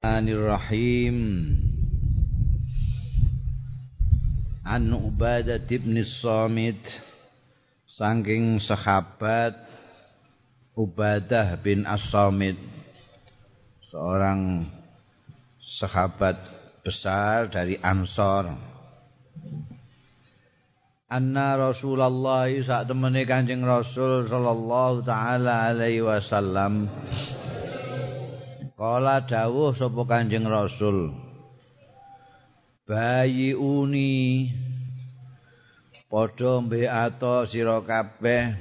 Bismillahirrahmanirrahim. An Ubadah bin Samit saking sahabat Ubadah bin As-Samit seorang sahabat besar dari Ansor Anna Rasulullah saat temani Kanjeng Rasul sallallahu taala alaihi wasallam Kala dawuh sapa Kanjeng Rasul. Bayi uni padha mbeato sira kabeh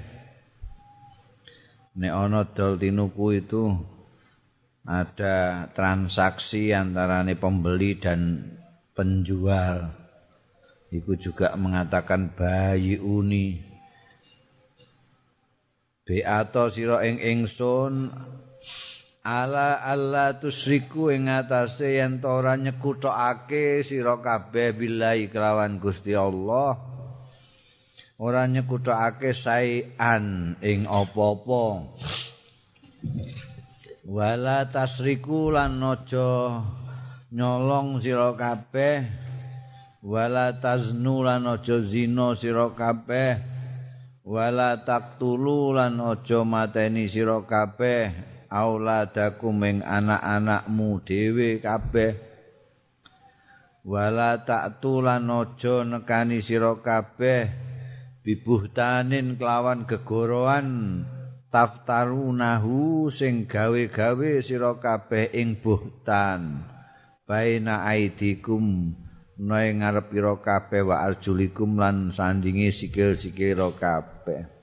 nek ana dol tinuku itu ada transaksi antarane pembeli dan penjual. Iku juga mengatakan bayi uni. Beato sira ing ingsun ala alla tusriku ing atase yen ora nyekutokake sira kabeh billahi kelawan Gusti Allah. Ora nyekutokake saean ing apa-apa. Wala tasriku lan aja nyolong sira kabeh. Wala taznu lan aja zina sira kabeh. Wala taktulu lan aja mateni sira kabeh auladakum ing anak-anakmu dhewe kabeh. Wala ta'tulan aja nekani sira kabeh. Bibuhtanin kelawan gegoroan taftarunahu sing gawe-gawe sira kabeh ing buhtan. Baina aidikum nae ngarep sira kabeh wa arjulikum lan sandinge sikil-sikil kabeh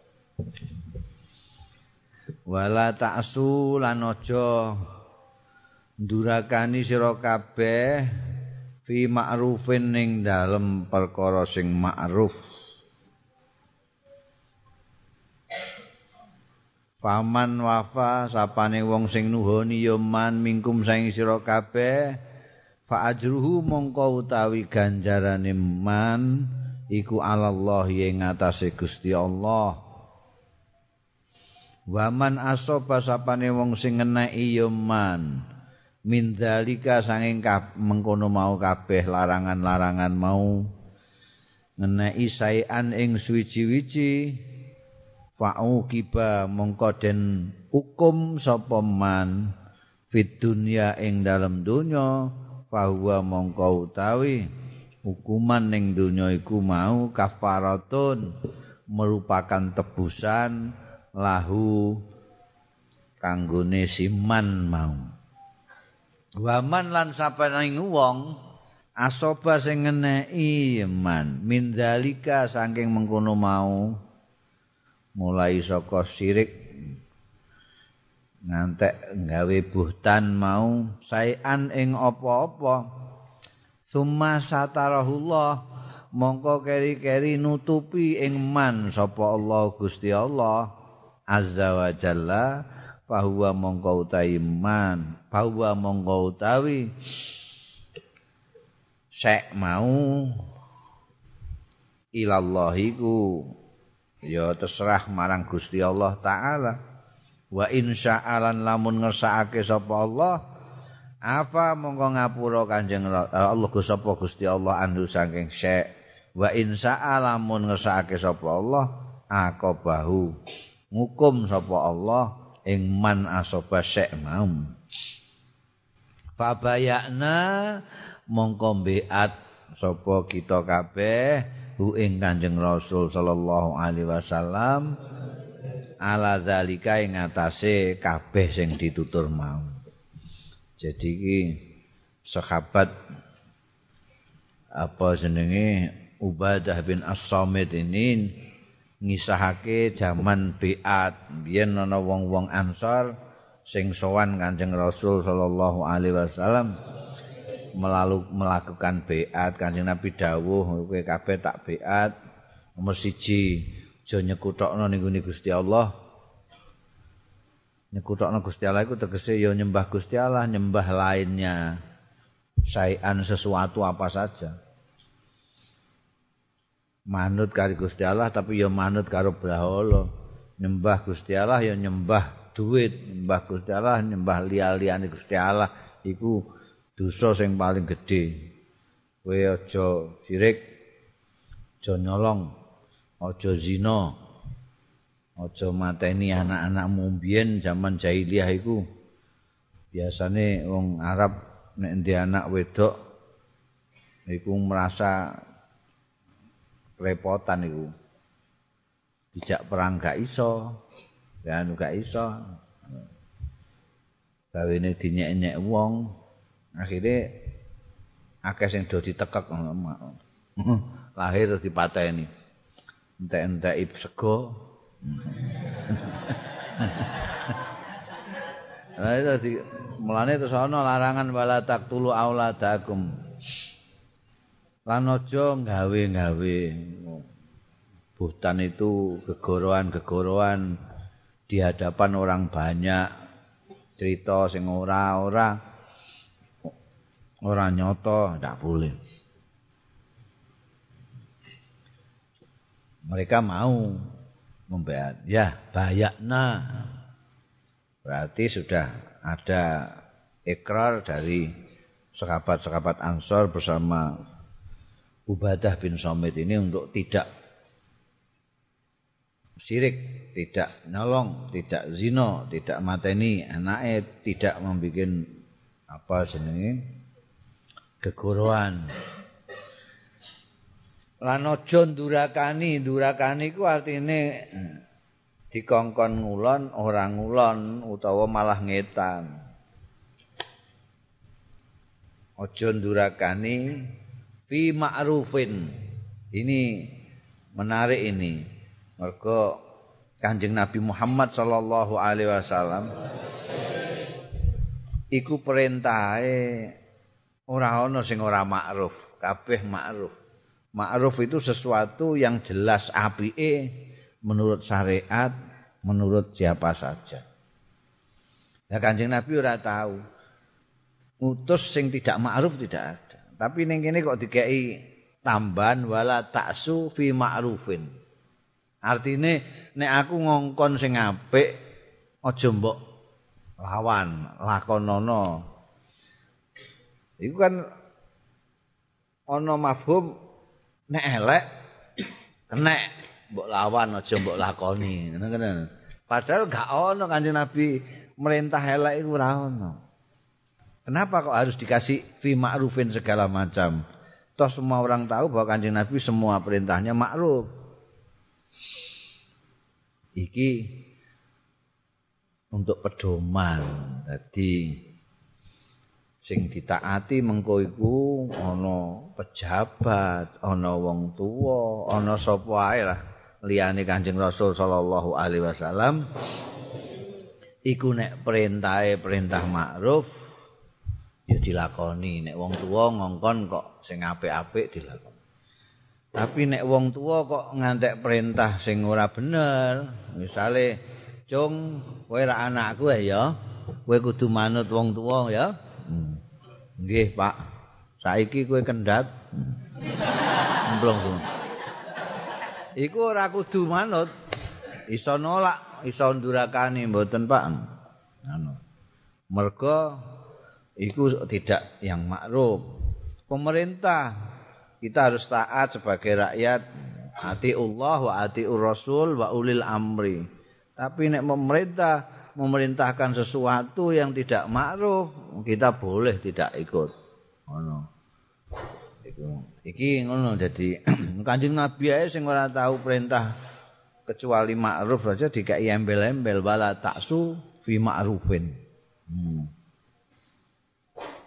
wala ta'su lan aja ndurakani sira kabeh fi ma'rufin ning dalem perkara sing ma'ruf. Paman wafa sapane wong sing nuhoni ya man mingkum saing sira kabeh fa ajruhu mongko utawi ganjarane man iku Allah ing ngatasé Gusti Allah Waman asoba sapane wong sing ngeneki ya man. Min dalika sanging mengkono mau kabeh larangan-larangan mau ngeneki saean ing suwi-wiji fa'u kiba mongko den hukum sapa man fit dunya ing dalem donya bahwa mongko utawi hukuman ning donya iku mau kafaratun merupakan tebusan lahu kanggone siman mau. Waman lan sapening wong asoba sing ngeneki man. Mindalika saking mengkono mau mulai saka sirik. Ngantek gawe buhtan mau saean ing apa-apa. Summa satarahullah mongko keri-keri nutupi ing man sapa Allah Gusti Allah azza wa jalla bahwa mongko utawi man bahwa mongko utawi sek mau ilallahiku ya terserah marang Gusti Allah taala. Wa insya'alan lamun ngersakake sapa Allah apa mongko ngapura kanjeng eh, Allah Gusti sapa Gusti Allah andu saking sek? Wa insya'alamun ngersakake sapa Allah akabahu ngukum sapa Allah ing man asaba syek mau fabayakna mongko beat sapa kita kabeh hu ing Kanjeng Rasul sallallahu alaihi wasallam ala zalika ing atase kabeh sing ditutur mau jadi iki sahabat apa jenenge Ubadah bin As-Samit ini ngisahake jaman biat. Biyen ana wong-wong ansor sing sowan Kanjeng Rasul sallallahu alaihi wasallam melalu melakukan biat. Kanjeng Nabi dawuh kowe kabeh tak biat nomor siji aja nyekutokno ning Gusti Allah. Nyekutokno Gusti Allah iku tegese ya nyembah Gusti Allah nyembah lainnya sayan sesuatu apa saja manut karo Gusti Allah tapi ya manut karo brahala. Nyembah Gusti Allah ya nyembah duit nyembah Gusti Allah nyembah liya-liyane Gusti Allah iku dosa sing paling gedhe. Kowe aja sirik aja nyolong aja zina aja mateni anak-anakmu. Mbiyen zaman jahiliyah iku biasane wong Arab nek ndek anak wedok iku merasa repotan iku. Dijak perang gak iso. Ya gak iso. Gawene dinyek-nyek wong. Akhirnya akeh sing do ditekek. Lahir terus dipateni. Entek-entek sego. Nah itu di mulane terus ana larangan wala taqtulu auladakum. Lan aja gawe-gawe. Buhtan itu gegoroan-gegoroan di hadapan orang banyak. Cerita sing ora-ora Orang nyoto tidak boleh. Mereka mau membayar. Ya, bayakna. Berarti sudah ada ikrar dari sekabat-sekabat Ansor bersama Ubadah bin Somit ini untuk tidak sirik, tidak nyolong, tidak zino, tidak mateni anaknya, tidak membuat apa jenenge gegoroan. Lan aja ndurakani, ndurakani ku artine dikongkon ngulon, ora ngulon utawa malah ngetan. Aja ndurakani fi ma'rufin. Ini menarik ini. Mergo Kanjeng Nabi Muhammad sallallahu alaihi wasallam iku perintahe ora ana sing ora makruf, kabeh makruf. Makruf itu sesuatu yang jelas apike menurut syariat, menurut siapa saja. Ya Kanjeng Nabi ora tahu. Utus sing tidak makruf tidak ada. Tapi ning kene kok dikei tambahan wala taksu fi ma'rufin. Artine nek aku ngongkon sing apik aja mbok lawan, lakonono Iku kan ana mafhum nek elek kenek mbok lawan aja mbok lakoni ngono Padahal gak ono Kanjeng Nabi merintah elek iku ora ono. Kenapa kok harus dikasih fi ma'rufin segala macam? Toh semua orang tahu bahwa Kanjeng Nabi semua perintahnya ma'ruf. Iki untuk pedoman. Jadi sing ditaati mengko iku ana pejabat, ana wong tuwa, ana sapa ae lah liyane Kanjeng Rasul sallallahu alaihi wasallam iku nek perintahe perintah ma'ruf ya dilakoni nek wong tuwa ngongkon kok sing apik-apik dilakoni tapi nek wong tuwa kok ngantek perintah sing ora bener misale cung kowe ra anakku ya kowe kudu manut wong tuwa ya Hmm. Nggih, Pak. Saiki kowe kendhat. Emplong sing. Iku ora kudu manut. Iso nolak, iso ndurakani mboten, Pak. Anu. Mergo iku tidak yang makruf. Pemerintah kita harus taat sebagai rakyat. Ati Allah wa ati Rasul wa ulil amri. Tapi nek pemerintah memerintahkan sesuatu yang tidak ma'ruf, kita boleh tidak ikut. Ngono. Iku iki ngono jadi Kanjeng Nabi ae sing ora tahu perintah kecuali ma'ruf saja dikai embel-embel wala taksu fi ma'rufin. Hmm.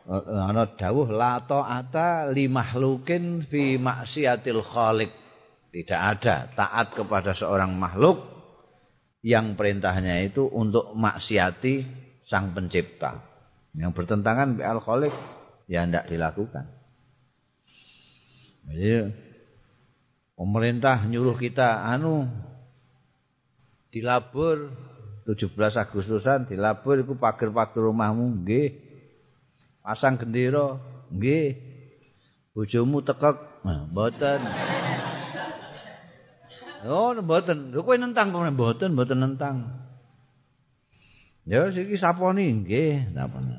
Ana dawuh la ta'ata li makhlukin fi maksiatil khaliq. Tidak ada taat kepada seorang makhluk yang perintahnya itu untuk maksiati sang pencipta. Yang bertentangan dengan al-khaliq ya tidak dilakukan. Jadi pemerintah nyuruh kita anu dilabur 17 Agustusan dilabur iku pager-pager rumahmu nggih. Pasang gendera nggih. Bojomu tekek mboten. Oh, mboten. Lho kowe nentang mboten, mboten nentang. Ya siki saponi nggih, saponi.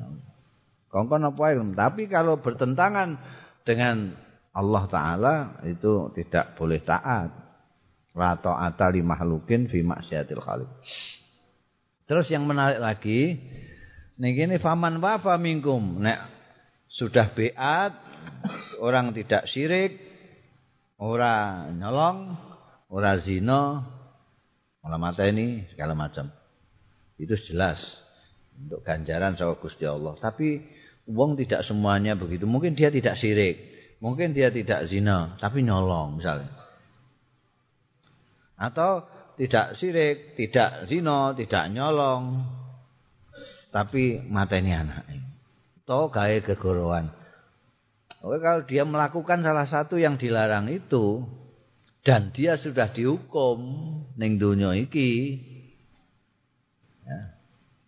Kongkon apa ilmu. Tapi kalau bertentangan dengan Allah Ta'ala itu tidak boleh taat. La ta'ata li mahlukin fi maksiatil khaliq. Terus yang menarik lagi, nih gini faman wafa minkum. Nek sudah beat, orang tidak syirik, orang nyolong, orang zina, malah mata ini segala macam. Itu jelas untuk ganjaran sama Gusti Allah. Tapi uang tidak semuanya begitu. Mungkin dia tidak syirik, mungkin dia tidak zina, tapi nyolong misalnya. Atau tidak syirik, tidak zina, tidak nyolong, tapi mateni anak. Atau gaya kegorowan. Oke, kalau dia melakukan salah satu yang dilarang itu dan dia sudah dihukum ning donya iki ya,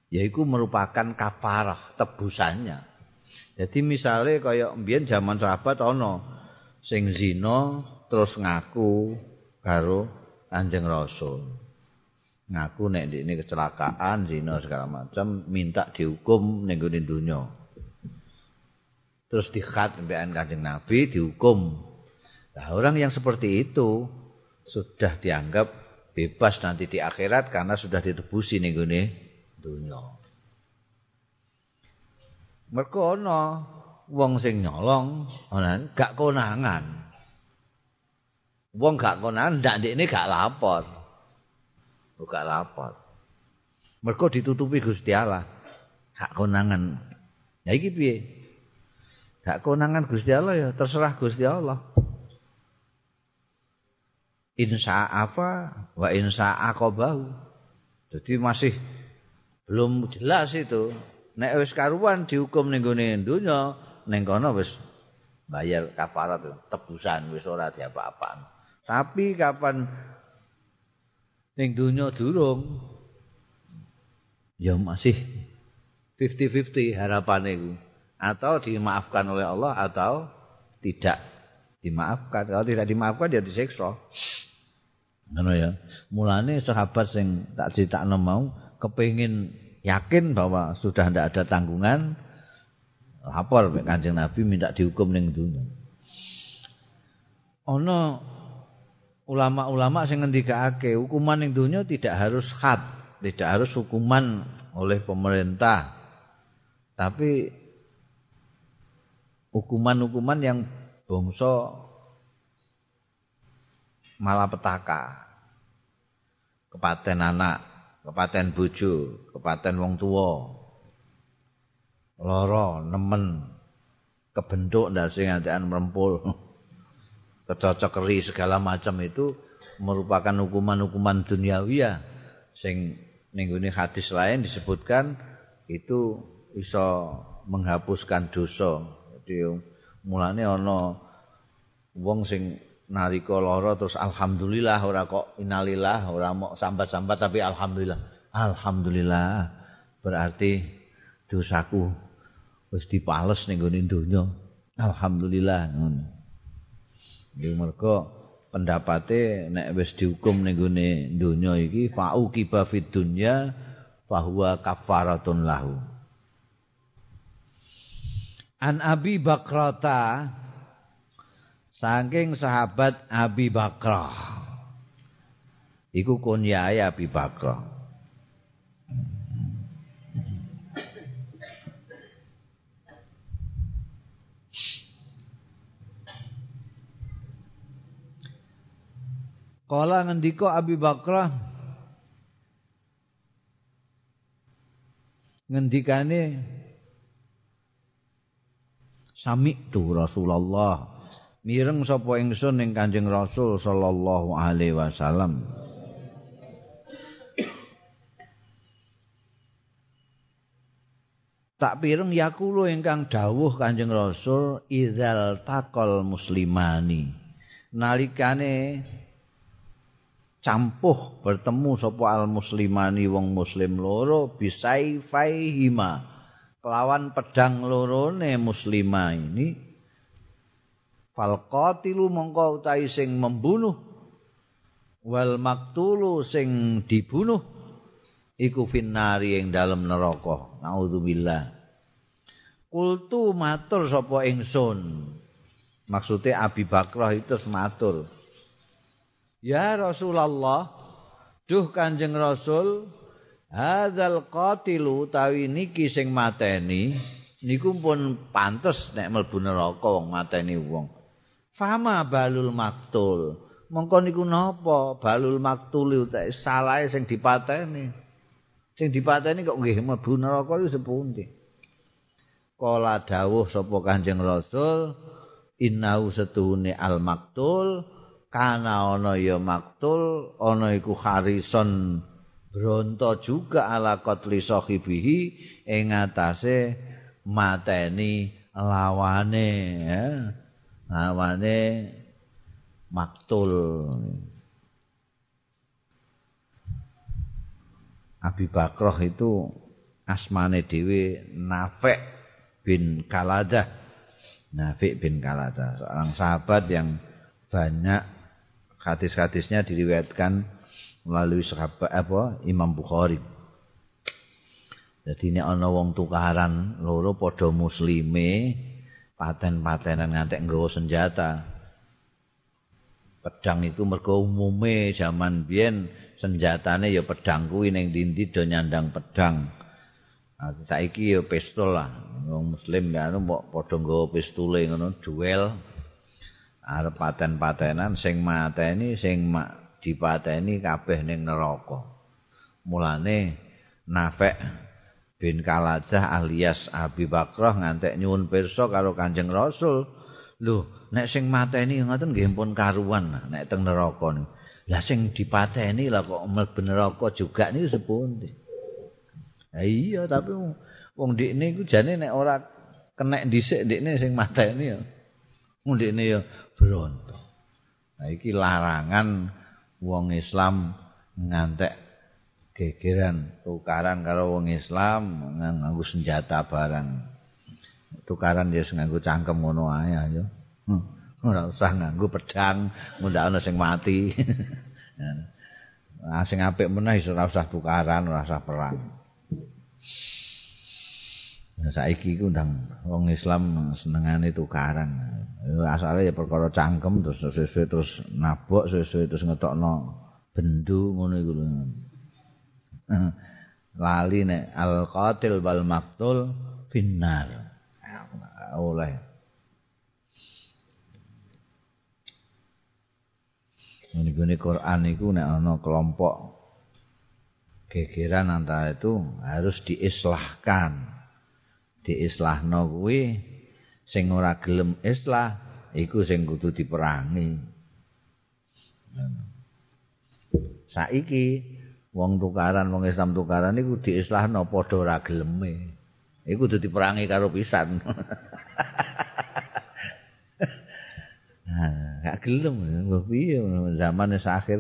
yaitu merupakan kafarah tebusannya. Jadi misalnya kayak mbiyen zaman sahabat ana sing zina terus ngaku karo Kanjeng Rasul. Ngaku nek ini kecelakaan zina segala macam minta dihukum ning gone donya. Terus dikhat mbekan Kanjeng Nabi dihukum. Nah, orang yang seperti itu sudah dianggap bebas nanti di akhirat karena sudah ditebusi ning gone donya. Mergo ana wong sing nyolong, ana gak konangan. Wong gak konangan ndak ndekne gak lapor. Gak lapor. Mergo ditutupi Gusti Allah. Gak konangan. Ya iki piye? Gak konangan Gusti Allah ya terserah Gusti Allah. Insya apa wa insya akobahu. Jadi masih belum jelas itu nek wis karuan dihukum ning gone donya ning kono wis bayar kafarat tebusan wis ora diapa-apaan tapi kapan ning donya durung. Ya masih 50-50 harapan itu atau dimaafkan oleh Allah atau tidak dimaafkan. Kalau tidak dimaafkan dia disiksa. Ngono ya. Mulane sahabat sing tak critakno mau kepengin yakin bahwa sudah tidak ada tanggungan lapor kanjeng Nabi minta dihukum ning dunia ono ulama-ulama sing ngendikake hukuman ning dunia tidak harus khat tidak harus hukuman oleh pemerintah. Tapi hukuman-hukuman yang bangsa malapetaka. Kepaten anak kepaten bojo, kepaten wong tua, loro, nemen, kebentuk ndase ngantekan merempul, kecocok keri segala macam itu merupakan hukuman-hukuman duniawi ya. Sing ning hadis lain disebutkan itu bisa menghapuskan dosa. Jadi mulane ana wong sing nalika lara terus alhamdulillah ora kok innalillah ora mau sambat-sambat tapi alhamdulillah alhamdulillah berarti dosaku wis dipales ning gone donya alhamdulillah ngono iki mergo pendapate nek wis dihukum ning gone donya iki fa'u kiba fid dunya fahuwa kafaratun lahu an abi bakrata saking sahabat Abi Bakrah. Iku kunyai Abi Bakrah. Kala ngendika Abi Bakrah ngendikane sami tu Rasulullah. Mireng sapa ingsun ning Kanjeng Rasul sallallahu alaihi wasallam. Tak pireng yakulu ingkang dawuh Kanjeng Rasul idzal taqal muslimani. Nalikane campuh bertemu sapa al muslimani wong muslim loro bisai faihima kelawan pedang lorone muslimah ini. Fal qatilu mongko utahi sing membunuh. Wal maktulu sing dibunuh. Iku finnari ing dalem neraka. Naudzubillah kultu matur sapa ingsun. Maksudnya Abi Bakrah itu matur ya Rasulullah duh Kanjeng Rasul hadzal qatilu tawi niki sing mateni niku pun pantes nek mlebu neraka wong mateni wong. Fama balul maktul. Mongko niku napa balul maktul utahe salahe sing dipateni? Sing dipateni kok nggih mlebu neraka iku sepundi kala dawuh sapa kanjeng rasul innahu setuhune al maktul kana ana ya maktul ana iku harison bronto juga ala qatli sahibihi ing atase mateni lawane ya. Lawane maktul. Abi Bakroh itu asmane dhewe Nafek bin Kaladah. Nafek bin Kaladah seorang sahabat yang banyak hadis-hadisnya diriwayatkan melalui sahabat apa Imam Bukhari. Jadi ini ana wong tukaran loro padha muslime paten-patenan ngantek nggawa senjata. pedang itu mergo umume zaman biyen senjatane ya pedang kuwi ning dindi do nyandang pedang. Nah, saiki ya pistol lah. Wong muslim ya anu mbok padha nggawa pistule ngono duel. Arep paten-patenan sing mateni sing ma dipateni kabeh ning neraka. Mulane Nafek bin Kaladah alias Abi Bakrah ngantek nyuwun pirsa karo Kanjeng Rasul. Lho, nek sing mateni ngoten nggih pun karuan nek teng neraka niku. Lah sing dipateni lah kok mlebu neraka juga niku sepundi. Ha iya tapi wong ndikne iku jane nek ora kenek dhisik ndikne sing mateni ya. Wong ndikne ya bronto. Nah iki larangan wong Islam ngantek gegeran tukaran karo wong Islam nganggo senjata barang. Tukaran ya nganggo cangkem ngono ae ayo. Hmm. ora usah nganggo pedang ngundak ana sing mati nah sing apik meneh iso ora usah tukaran ora usah perang saiki iku ndang wong Islam senengane tukaran. Asale ya perkara cangkem terus sesuai terus nabok sesuai terus ngetokno bendu ngono iku lali nek al qatil wal maktul finnar. Oleh. Ini Quran itu nek ana kelompok gegeran antara itu harus diislahkan. Diislahno kuwi sing ora gelem islah iku sing kudu diperangi. Saiki wong tukaran wong Islam tukaran iku diislahno padha ora geleme. Iku kudu diperangi karo pisan. gak gelem piye zaman wis akhir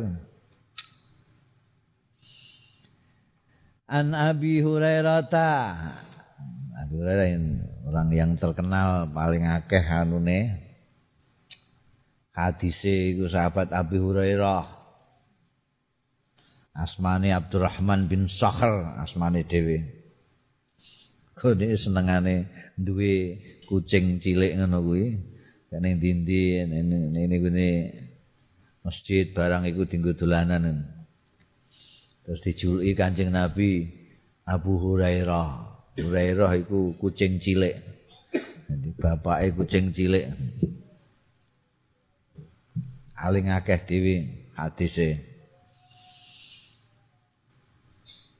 An Abi Hurairah orang yang terkenal paling akeh anune hadise iku sahabat Abi Hurairah. Asmane Abdurrahman bin Sakhr asmane dhewe. Kene senengane duwe kucing cilik ngono kuwi? Ning dindi ini gini masjid barang iku dinggo dolanan. Terus dijuluki Kanjeng Nabi Abu Hurairah Hurairah iku kucing cilik. Jadi bapake kucing cilik. Aling akeh dhewe hadise.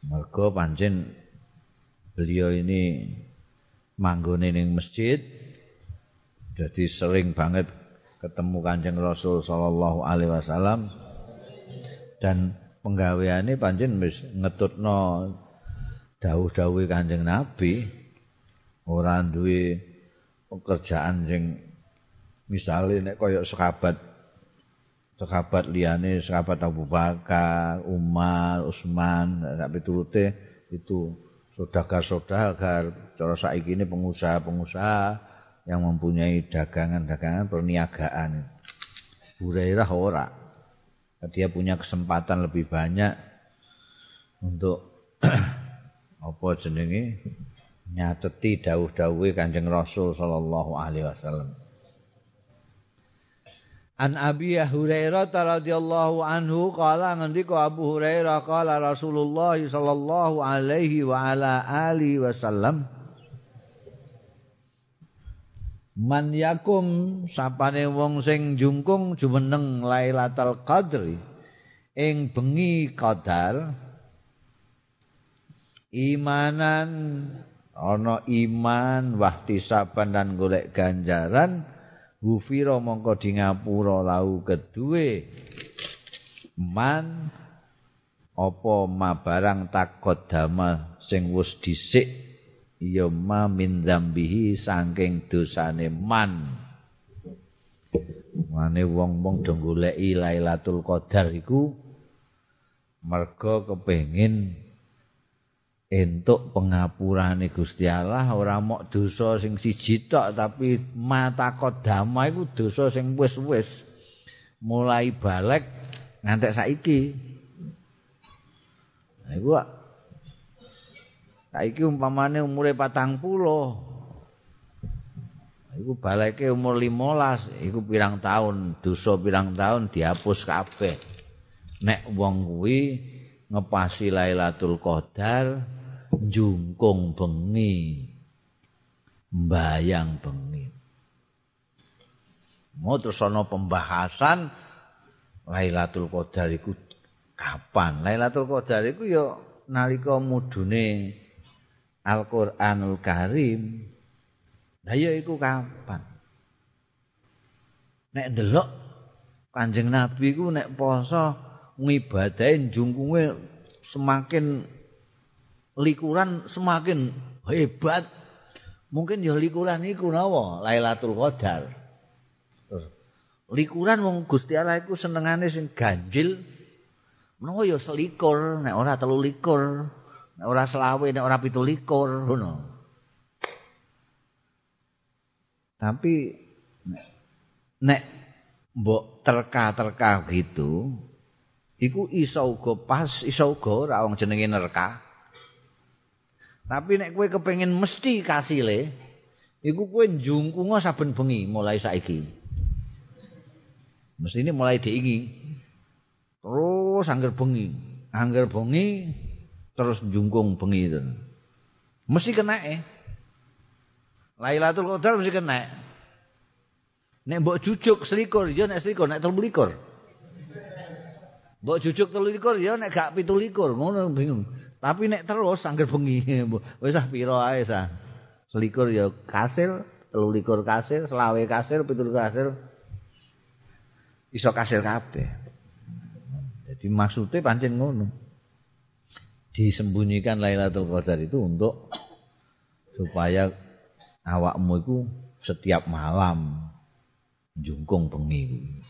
Mergo pancen beliau ini manggone ning masjid Jadi sering banget ketemu Kanjeng Rasul sallallahu alaihi wasallam. Dan penggaweane pancen wis ngetutno dawuh-dawuh Kanjeng Nabi ora duwe pekerjaan sing misale nek kaya sahabat sahabat liyane sahabat Abu Bakar, Umar, Utsman, sak piturute itu saudagar-saudagar cara saiki ini pengusaha-pengusaha yang mempunyai dagangan-dagangan perniagaan. Hurairah ora. Dia punya kesempatan lebih banyak untuk apa jenenge nyateti dawuh-dawuhe Kanjeng Rasul sallallahu alaihi wasallam. An Abi Hurairah radhiyallahu anhu qala ngendika Abu Hurairah qala Rasulullah sallallahu alaihi wa ala alihi wasallam Man yakum sapane wong sing jungkung jumeneng Lailatul Qadri ing bengi qadar imanan. Ana iman wahtisaban dan golek ganjaran. Gufiro mongko di ngapura lau kedue man apa ma barang takot dama sing wis dhisik ya ma min dzambihi saking dosane man. Mane wong-wong do goleki Lailatul Qadar iku merga kepengin entuk pengapurane Gusti Allah ora mok dosa sing siji tok tapi mata kodama iku dosa sing wis-wis mulai balik ngantek saiki. Nah, iku saiki umpamane umure 40. Iku balike umur 15, iku pirang tahun, dosa pirang tahun dihapus kabeh. Nek wong kuwi ngepasi Lailatul Qadar jungkung bengi. Mbayang bengi. Mau terus ana pembahasan Lailatul Qadar iku kapan? Lailatul Qadar iku ya nalika mudune Al-Qur'anul Karim. Lah ya iku kapan? Nek ndelok Kanjeng Nabi ku nek poso ngibadahin jungkunge semakin likuran semakin hebat. Mungkin ya likuran iku napa Lailatul Qadar. Likuran wong Gusti Allah iku senengane sing ganjil. Menawa ya selikur, nek ora telu likur, nek ora selawe, nek ora pitu likur, ngono. Tapi nek mbok terka-terka gitu, iku iso uga pas, iso uga ora wong jenenge nerka. Tapi nek kowe kepengin mesti kasile, iku kowe njungkunga saben bengi mulai saiki. Mesti ini mulai diingi. Terus angger bengi, angger bengi terus njungkung bengi itu. Mesti kena eh. Lailatul Qadar mesti kena. Nek mbok jujuk selikur, ya nek selikur, nek telu likur. Mbok jujuk telu likur, ya nek gak pitu likur, ngono bingung. Tapi nek terus angger bengi, wis ah pira ae sah. Selikur ya kasil, telu likur kasil, selawe kasil, pitul kasil. Iso kasil kabeh. Jadi maksudnya pancen ngono. Disembunyikan Lailatul Qadar itu untuk supaya awakmu itu setiap malam jungkung bengi.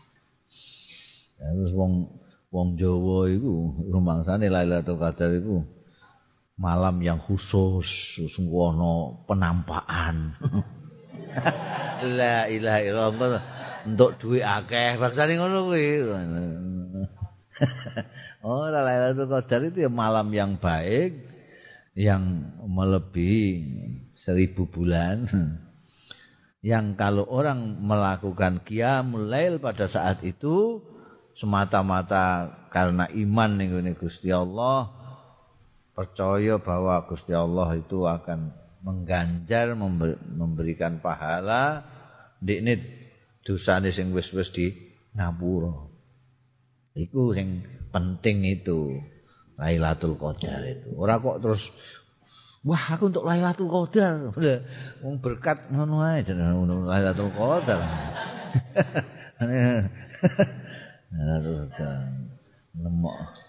Terus wong wong Jawa iku rumangsane Lailatul Qadar iku malam yang khusus sungguh penampakan. La ilaha illallah. Untuk duit akeh bangsane ngono kuwi. Oh Lailatul Qadar itu ya malam yang baik yang melebihi seribu bulan. Yang kalau orang melakukan qiyamul lail pada saat itu semata-mata karena iman ning Gusti Allah percaya bahwa Gusti Allah itu akan mengganjar memberikan pahala ndikne dosane sing wis-wis di ngapura. Iku sing penting itu Lailatul Qadar itu. Ora kok terus wah aku untuk Lailatul Qadar. Wong berkat ngono jenenge Lailatul Qadar. Lailatul Qadar.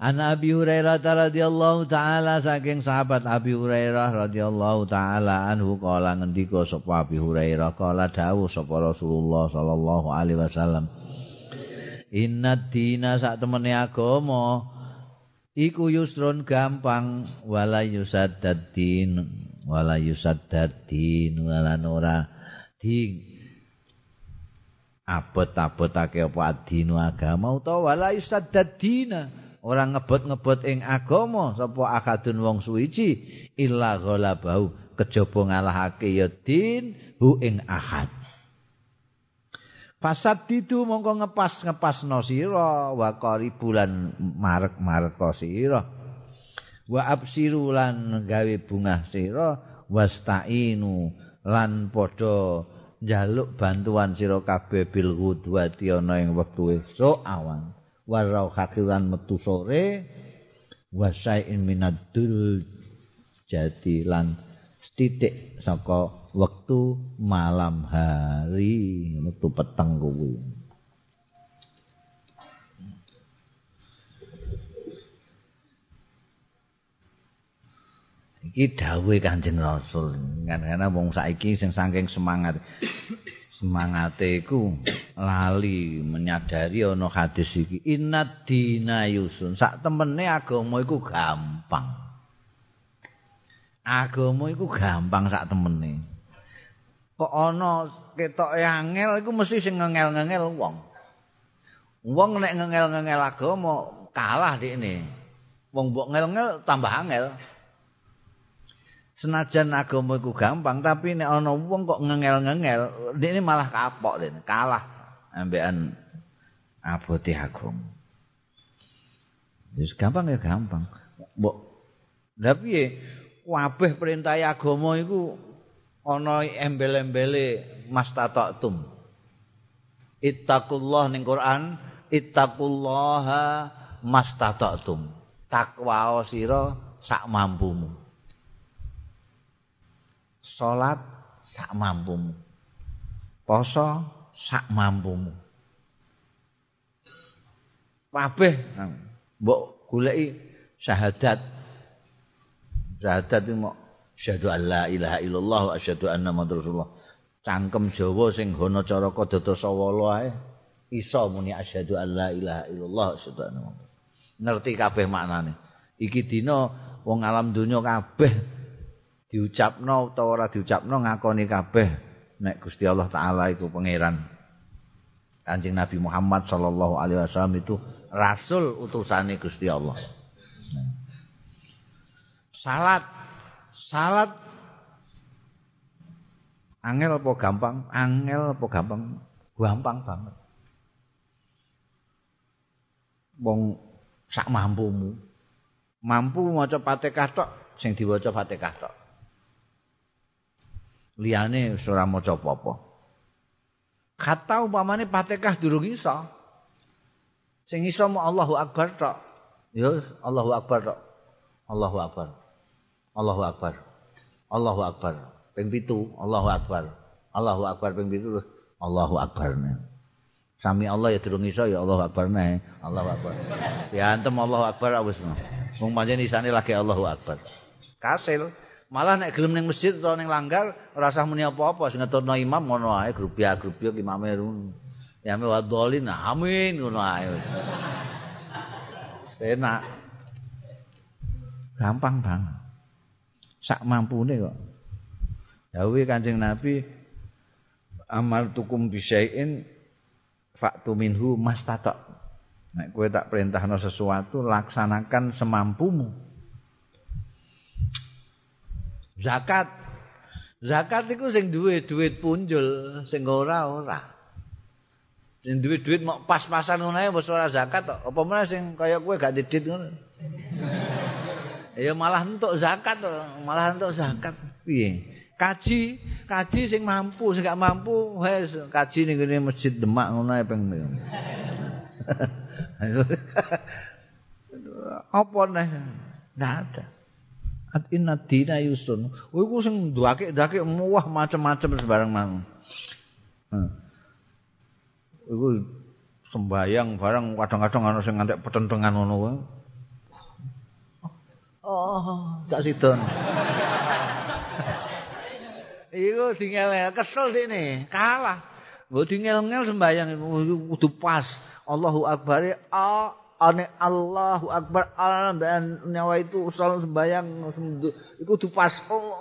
An Abi Hurairah radhiyallahu taala saking sahabat Abi Hurairah radhiyallahu taala anhu kala ngendika sapa Abi Hurairah kala dawuh sapa Rasulullah sallallahu alaihi wasallam Inna dina sak temene agama iku yusrun gampang wala yusaddad din wala yusaddad din wala ora di abot-abotake apa adinu agama utawa wala yusaddad dina ora ngebut-ngebut ing agama sapa akadun wong suwiji? Illa ghalabau kejaba ngalahake ya din hu ing ahad. Fasad didu mongko ngepas ngepas sira wa bulan marek marek sira. Wa absiru lan gawe bungah sira wastainu lan padha njaluk bantuan sira kabeh bil ghudwati ana ing wektu esuk awan warau hakilan metu sore wasaiin minadul jadi lan titik saka wektu malam hari wektu peteng kuwi. Iki dawuhe Kanjeng Rasul. Kan wong saiki sing saking semangat semangate iku lali menyadari ana hadis iki inad dina yusun sak temene agama iku gampang agama iku gampang sak temene kok ana ketoke angel iku mesti sing ngengel-ngengel wong. Wong nek ngengel-ngengel agama kalah dikne. Wong mbok ngel-ngel tambah angel. Senajan agama iku gampang tapi nek ana wong kok ngengel-ngengel, dikne malah kapok dikne, kalah ambekan abote agama. Wis gampang ya gampang. Mbok Lah piye? Kabeh perintah agama iku ana embel-embele mastata'tum. Ittaqullah ning Quran, ittaqullaha mastata'tum. Takwa sira sak mampumu. Salat sak mampumu. Poso sak mampumu. Kabeh mbok goleki syahadat. Syahadat itu asyhadu an la ilaha illallah wa asyhadu anna rasulullah cangkem Jawa sing hono caraka dadosawala ae iso muni asyhadu an la ilaha illallah wa asyhadu anna ngerti kabeh maknane iki dina wong alam donya kabeh diucapno utawa ora diucapno ngakoni kabeh nek Gusti Allah taala iku pangeran Kanjeng Nabi Muhammad sallallahu alaihi wasallam itu rasul utusane Gusti Allah. Salat salat angel apa gampang? Angel apa gampang? Gampang banget. Wong sak mampumu. Mampu maca Fatihah tok sing diwaca Fatihah tok. Liyane ora maca apa-apa. Kata umpamane Fatihah durung iso. Sing iso mau Allahu Akbar tok. Ya Allahu Akbar tok. Allahu Akbar. Allahu Akbar. Allahu Akbar. Ping pitu, Allahu Akbar. Allahu Akbar ping pitu Allahu Akbar. Sami Allah ya durung iso ya Allahu Akbar ne. Allahu Akbar. Ya antem Allahu Akbar wis. Wong pancen isane lagi Allahu Akbar. Kasil malah nek gelem ning masjid utawa ning langgar ora usah muni apa-apa sing ngeturno imam ngono ae grup-grup imame ya me wadolin amin ngono ae. Enak. Gampang banget. sak mampune kok. Dawuhe Kanjeng Nabi amal tukum bisain faktu minhu mastatok. Nek kowe tak perintahno sesuatu laksanakan semampumu. Zakat. Zakat iku sing duwe duit punjul, sing ora ora. Sing duwe duit mau pas-pasan ngono ae wis ora zakat. Apa meneh sing kaya kowe gak didit ngono. ya malah entuk zakat malah entuk zakat piye kaji kaji sing mampu sing gak mampu wis kaji ning ngene masjid Demak ngono ae peng apa nih ndak ada at inna dina yusun oh iku sing ndake-ndake muah macam-macam sembarang mang hmm. iku sembayang barang kadang-kadang ana sing ngantek petentengan ngono wae Oh, gak sidon. Iku dingel kesel dene, kalah. Mbok dingel-ngel sembayang kudu pas. Allahu Akbar. A ane Allahu Akbar dan nyawa itu selalu sembayang iku kudu pas. Oh,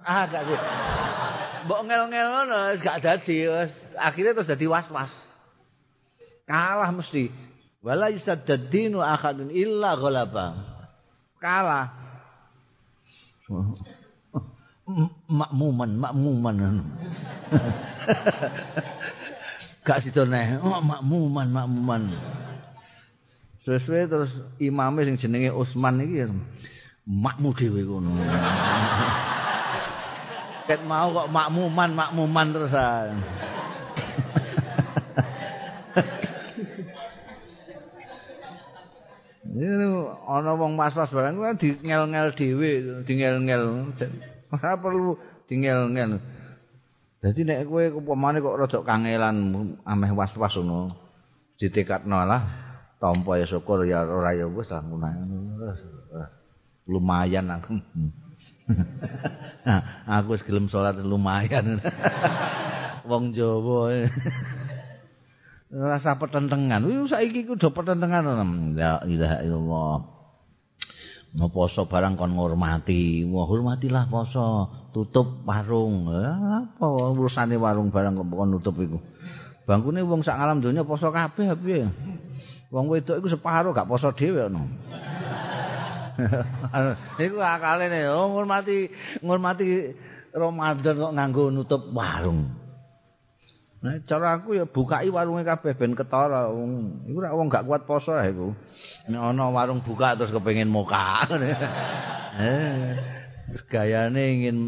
ah gak sih. Mbok ngel-ngel ngono gak dadi. Akhirnya terus dadi was-was. Kalah mesti. Wala yusaddadinu akadun illa ghalaba. Kalah. makmuman, makmuman. Gak situ neh, oh, makmuman, makmuman. Sesuai terus imamnya yang jenenge Utsman iki makmu dhewe ngono. Ket mau kok makmuman, makmuman terus ah. Ini ana wong mas-mas barang kan di ngel-ngel dhewe, di ngel-ngel. Ora perlu di ngel-ngel. Dadi nek kowe kok rada kangelan ameh was-was ngono, ditekatno lah. Tampa ya syukur ya ora ya wis lah lumayan aku aku gelem salat lumayan. Wong Jawa. Rasa petentengan wis saiki ku do petentengan ya ilaha illallah. Mau poso barang kon ngormati. Mau hormatilah poso. Tutup warung. Apa urusane warung barang kon nutup iku? Bangkune wong sak alam donya poso kabeh piye Wong wedok iku separo gak poso dhewe ono. iku akale ne oh, ngurmati ngurmati Ramadan kok nganggo nutup warung. Nah, cara aku ya bukai warunge kabeh ben ketara. Iku rak wong gak kuat poso ya iku. Nek ana warung buka terus kepengin muka. eh, gayane ingin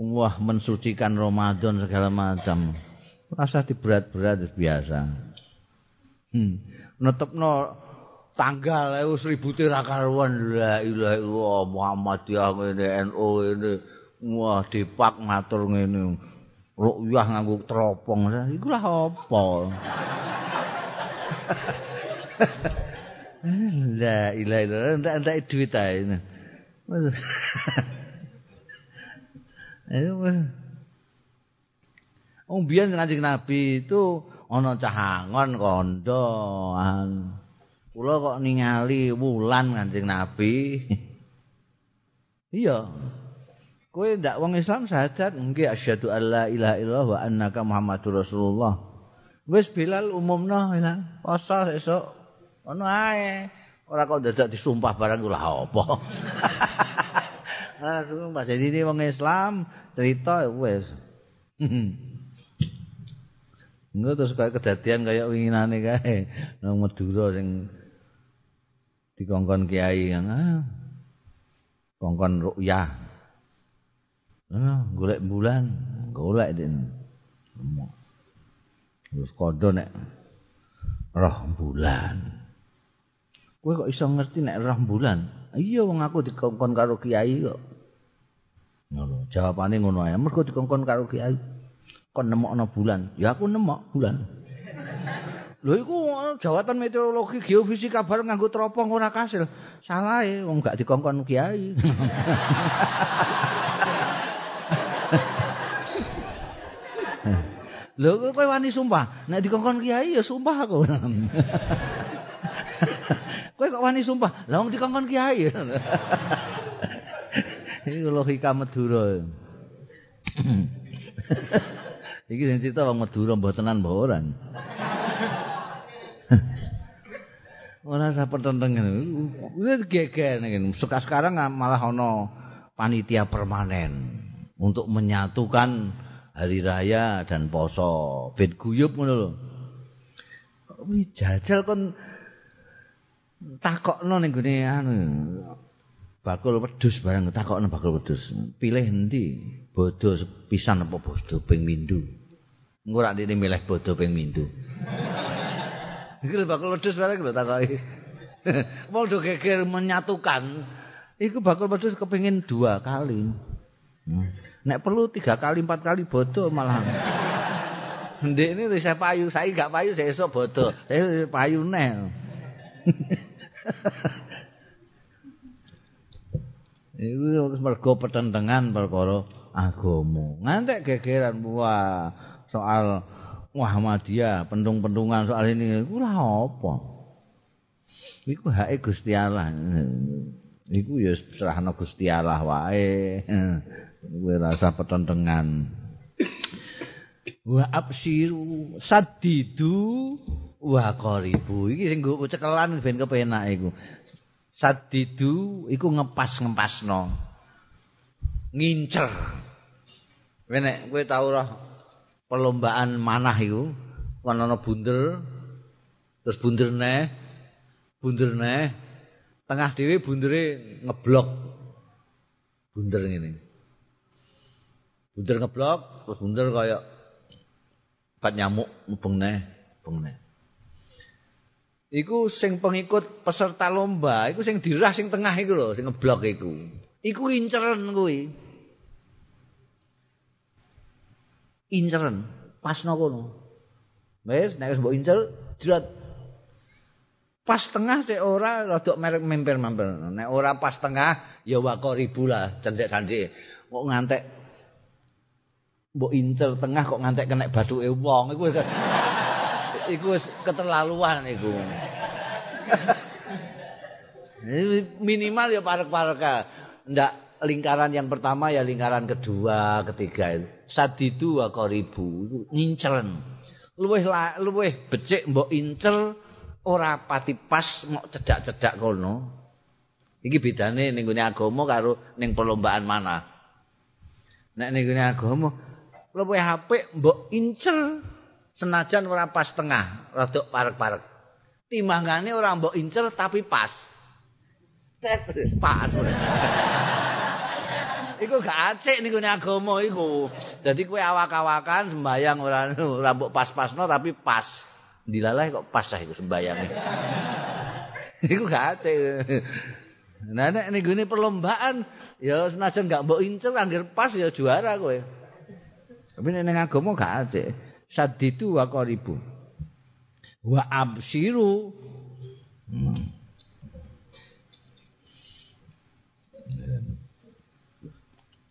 wah mensucikan Ramadan segala macam. Rasa diberat-berat biasa. Hmm. Netepno tanggal ewu seribu tira karuan. La ilaha illallah Muhammadiyah ngene NU ini wah dipak matur ngene. Rukyah nganggo teropong. Iku lah apa? La ilaha illallah ndak ndak duit ae. Ayo, Oh, biar ngajik Nabi itu ana cahangon kandha kula kok ningali wulan kanjeng nabi. Iya. Kowe ndak wong Islam syahadat? Nggih asyhadu alla ilaha illallah wa annaka muhammadur rasulullah. Wis bilal umumno ya. Poso esuk. Ono ae. Ora kok dadak disumpah barang kula apa. Ah, sumpah jadi ini wong Islam cerita wis. Enggak terus kayak kedadian kayak winginane kae nang Madura sing dikongkon kiai yang ah, kongkon rukyah. Ah, golek bulan, golek den. Terus kodo nek roh bulan. Kowe kok iso ngerti nek roh bulan? Iya wong aku dikongkon karo kiai kok. Ngono, jawabane ngono ae. Mergo dikongkon karo kiai. Kon nemokno bulan. Ya aku nemok bulan. Lho iku jawatan meteorologi geofisika bareng nganggo teropong ora kasil. Salah e wong gak dikongkon kiai. Lho kowe wani sumpah, nek dikongkon kiai ya sumpah aku. kowe kok wani sumpah, lah wong dikongkon kiai. Ini logika Madura. Iki sing cerita wong Madura mbotenan mbok ora. Ora sa pertentengan. Wis geger sekarang malah ana panitia permanen untuk menyatukan hari raya dan poso. Ben guyub ngono lho. Wih jajal kon takokno ning gone anu bakul wedhus barang takokno bakul wedhus. Pilih endi? Bodo pisan apa bodo ping mindu? Engko rak dene milih bodho ping mindu. Iki lho bakul wedhus bareng lho takoki. Wong do geger menyatukan. Iku bakul wedhus kepengin dua kali. Hmm. Nek perlu tiga kali, empat kali bodho malah. Ndek ini wis payu, saiki gak payu sesuk bodho. Saya payu neh. Iku mergo pertentangan perkara agama. Ngantek gegeran wah. Soal Muhammadiyah, pentung-pentungan soal ini, itu lah apa? Itu hak Gusti Allah. Iku ya serahno Gusti Allah wae. Kuwi rasa petentengan. Wa absiru sadidu wa qaribu iki sing nggo cekelan ben kepenak iku sadidu iku ngepas-ngepasno ngincer Nek kowe tau roh perlombaan manah iku ana bunder terus bunder neh bunder neh tengah dhewe bundere ngeblok bunder ngene. Bunder ngeblok terus bunder kaya pat nyamuk mubeng neh mubeng neh. Iku sing pengikut peserta lomba iku sing dirah sing tengah iku lho sing ngeblok iku. Iku inceren kuwi inceren pas no kono. Wis nek wis mbok incer jerat pas tengah sik ora rada merek memper-memper. Nek ora pas tengah ya wako ribu lah cendek-cendek. Kok ngantek mbok incer tengah kok ngantek kena bathuke wong iku iku wis keterlaluan iku. minimal ya parek-parek. Ndak lingkaran yang pertama ya lingkaran kedua, ketiga itu. Sadidu wa qaribu itu nyinceren. Luweh luweh becik mbok incer ora pati pas mau cedak-cedak kono. Iki bedane ning gone agama karo ning perlombaan mana. Nek ning gone agama luweh apik mbok incer senajan ora pas tengah, rada parek-parek. Timbangane ora mbok incer tapi pas. Pas. Iku gak acik niku agama iku. Dadi kowe awak-awakan sembayang ora mbok pas-pasno tapi pas. Dilalah kok pas iku sembayange. iku gak acik. Nah nek niku perlombaan ya senajan gak mbok incer anggere pas ya juara kowe. Tapi nek agama gak acik. Saditu wa qaribu. Wa absiru. Hmm.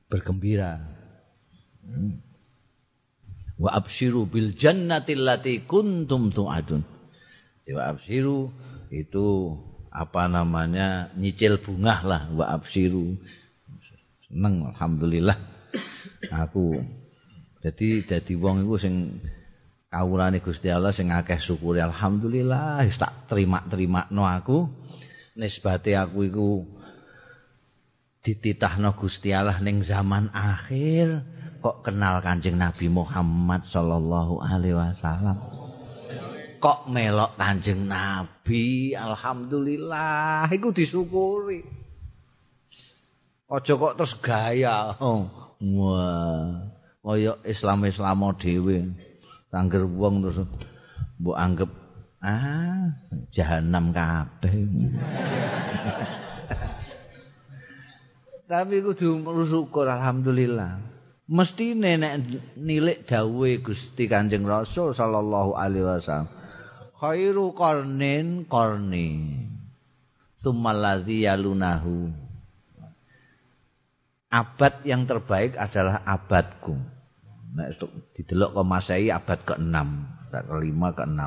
Bergembira. Wa absyiru bil jannati allati kuntum tu'adun. Wa absyiru itu apa namanya nyicil bunga lah wa absyiru. Seneng alhamdulillah. Aku jadi jadi wong iku sing kawulane Gusti Allah sing akeh syukur alhamdulillah tak terima-terima no aku nisbate aku iku dititahno Gusti Allah ning zaman akhir kok kenal Kanjeng Nabi Muhammad sallallahu alaihi wasallam? Kok melok Kanjeng Nabi? Alhamdulillah iku disyukuri. Aja kok terus gaya oh, wah kaya Islam-Islam dhewe. Angger wong terus mbok anggap ah jahanam kabeh tapi kudu syukur alhamdulillah. Mesti nenek nilik dawuhe Gusti Kanjeng Rasul sallallahu alaihi wasallam. Khairu qarnin qarni. Tsummallazi yalunahu. Abad yang terbaik adalah abadku. Nek didelok ke Masehi abad ke-6 ke-5 ke-6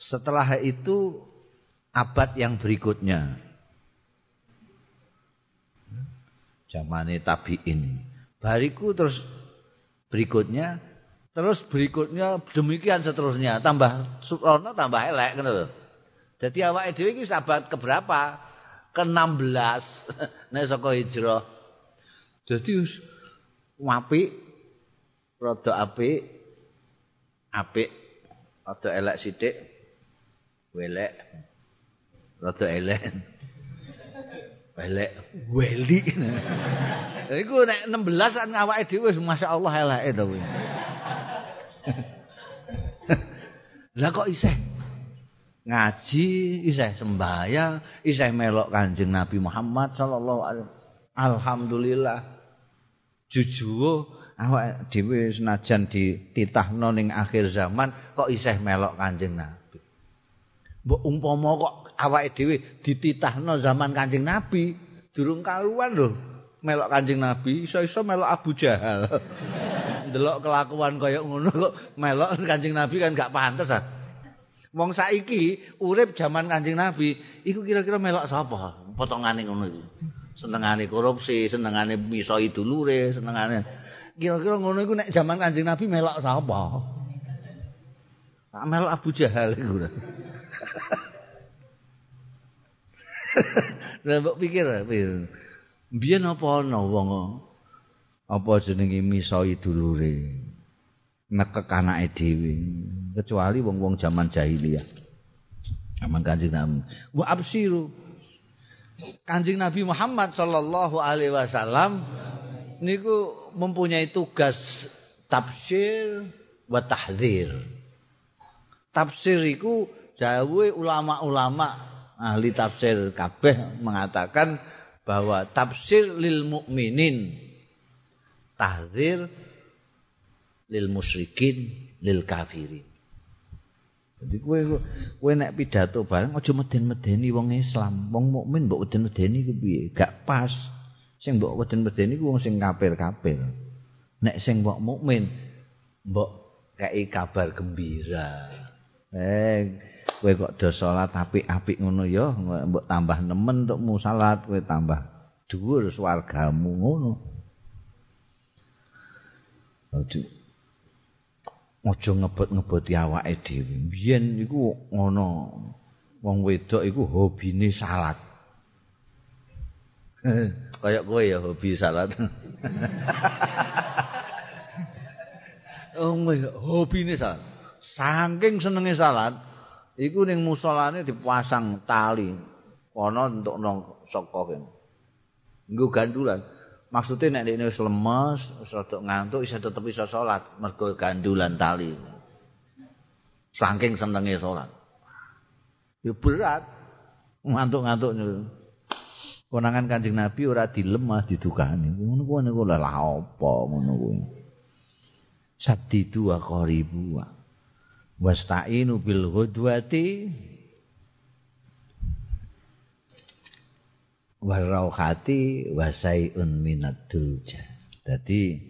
setelah itu abad yang berikutnya zamane tabiin. Bariku terus berikutnya terus berikutnya demikian seterusnya tambah Surono tambah elek ngono lho. Dadi awake dhewe iki sahabat keberapa? Ke-16 nek saka hijrah. Dadi apik rada apik apik rada elek sithik welek rada elek Elek weli. Iku nek 16 kan awake dhewe wis masyaallah eleke to kuwi. Lah kok isih ngaji, isih sembahyang, isih melok Kanjeng Nabi Muhammad sallallahu alaihi Alhamdulillah. Jujur awake dhewe senajan dititahno ning akhir zaman kok isih melok Kanjeng Nabi. Mbok umpama kok awake dhewe dititahno zaman Kanjeng Nabi, durung kaluan lho. Melok Kanjeng Nabi, iso-iso melok Abu Jahal. Delok kelakuan kaya ngono kok melok Kanjeng Nabi kan gak pantes ah. Wong saiki urip zaman Kanjeng Nabi, iku kira-kira melok sapa? Potongane ngono iku. Senengane korupsi, senengane miso idulure, senengane kira-kira ngono iku nek zaman Kanjeng Nabi melok sapa? Tak melok Abu Jahal iku. Lah mbok pikir Biyen apa ana wong apa jenenge misoi dulure nekek anake dhewe kecuali wong-wong zaman jahiliyah. Zaman Kanjeng Nabi. Wa absiru. Kanjeng Nabi Muhammad sallallahu alaihi wasallam niku mempunyai tugas tafsir wa tahdzir. Tafsir iku jauh ulama-ulama ahli tafsir kabeh mengatakan bahwa tafsir lil mukminin tahzir lil musyrikin lil kafirin. Jadi kowe kowe nek pidato bareng aja meden-medeni wong Islam, wong mukmin mbok meden-medeni ku piye? Gak pas. Sing mbok meden-medeni ku wong sing kafir-kafir. Nek sing mbok mukmin mbok kei kabar gembira. Eh kowe kok do salat apik-apik ngono ya mbok tambah nemen untukmu salat kowe tambah dhuwur swargamu ngono Aduh Ojo ngebot-ngeboti awake dhewe. Biyen iku ngono. Wong wedok iku hobine salat. Kayak kowe ya hobi salat. Oh, hobine salat. Saking senenge salat, iku ning musolane dipasang tali kono untuk nong saka kene nggo gandulan. Maksudnya nek dene wis lemes wis rada ngantuk iso tetep iso salat mergo gandulan tali. Saking senenge salat. Ya berat. Ngantuk-ngantuk konangan Kanjeng Nabi ora dilemah didukani. Ngono kuwi niku lha apa ngono kuwi? Sadidu wa qaribu wasta'inu bil ghudwati wal rauhati wasaiun minad dulja dadi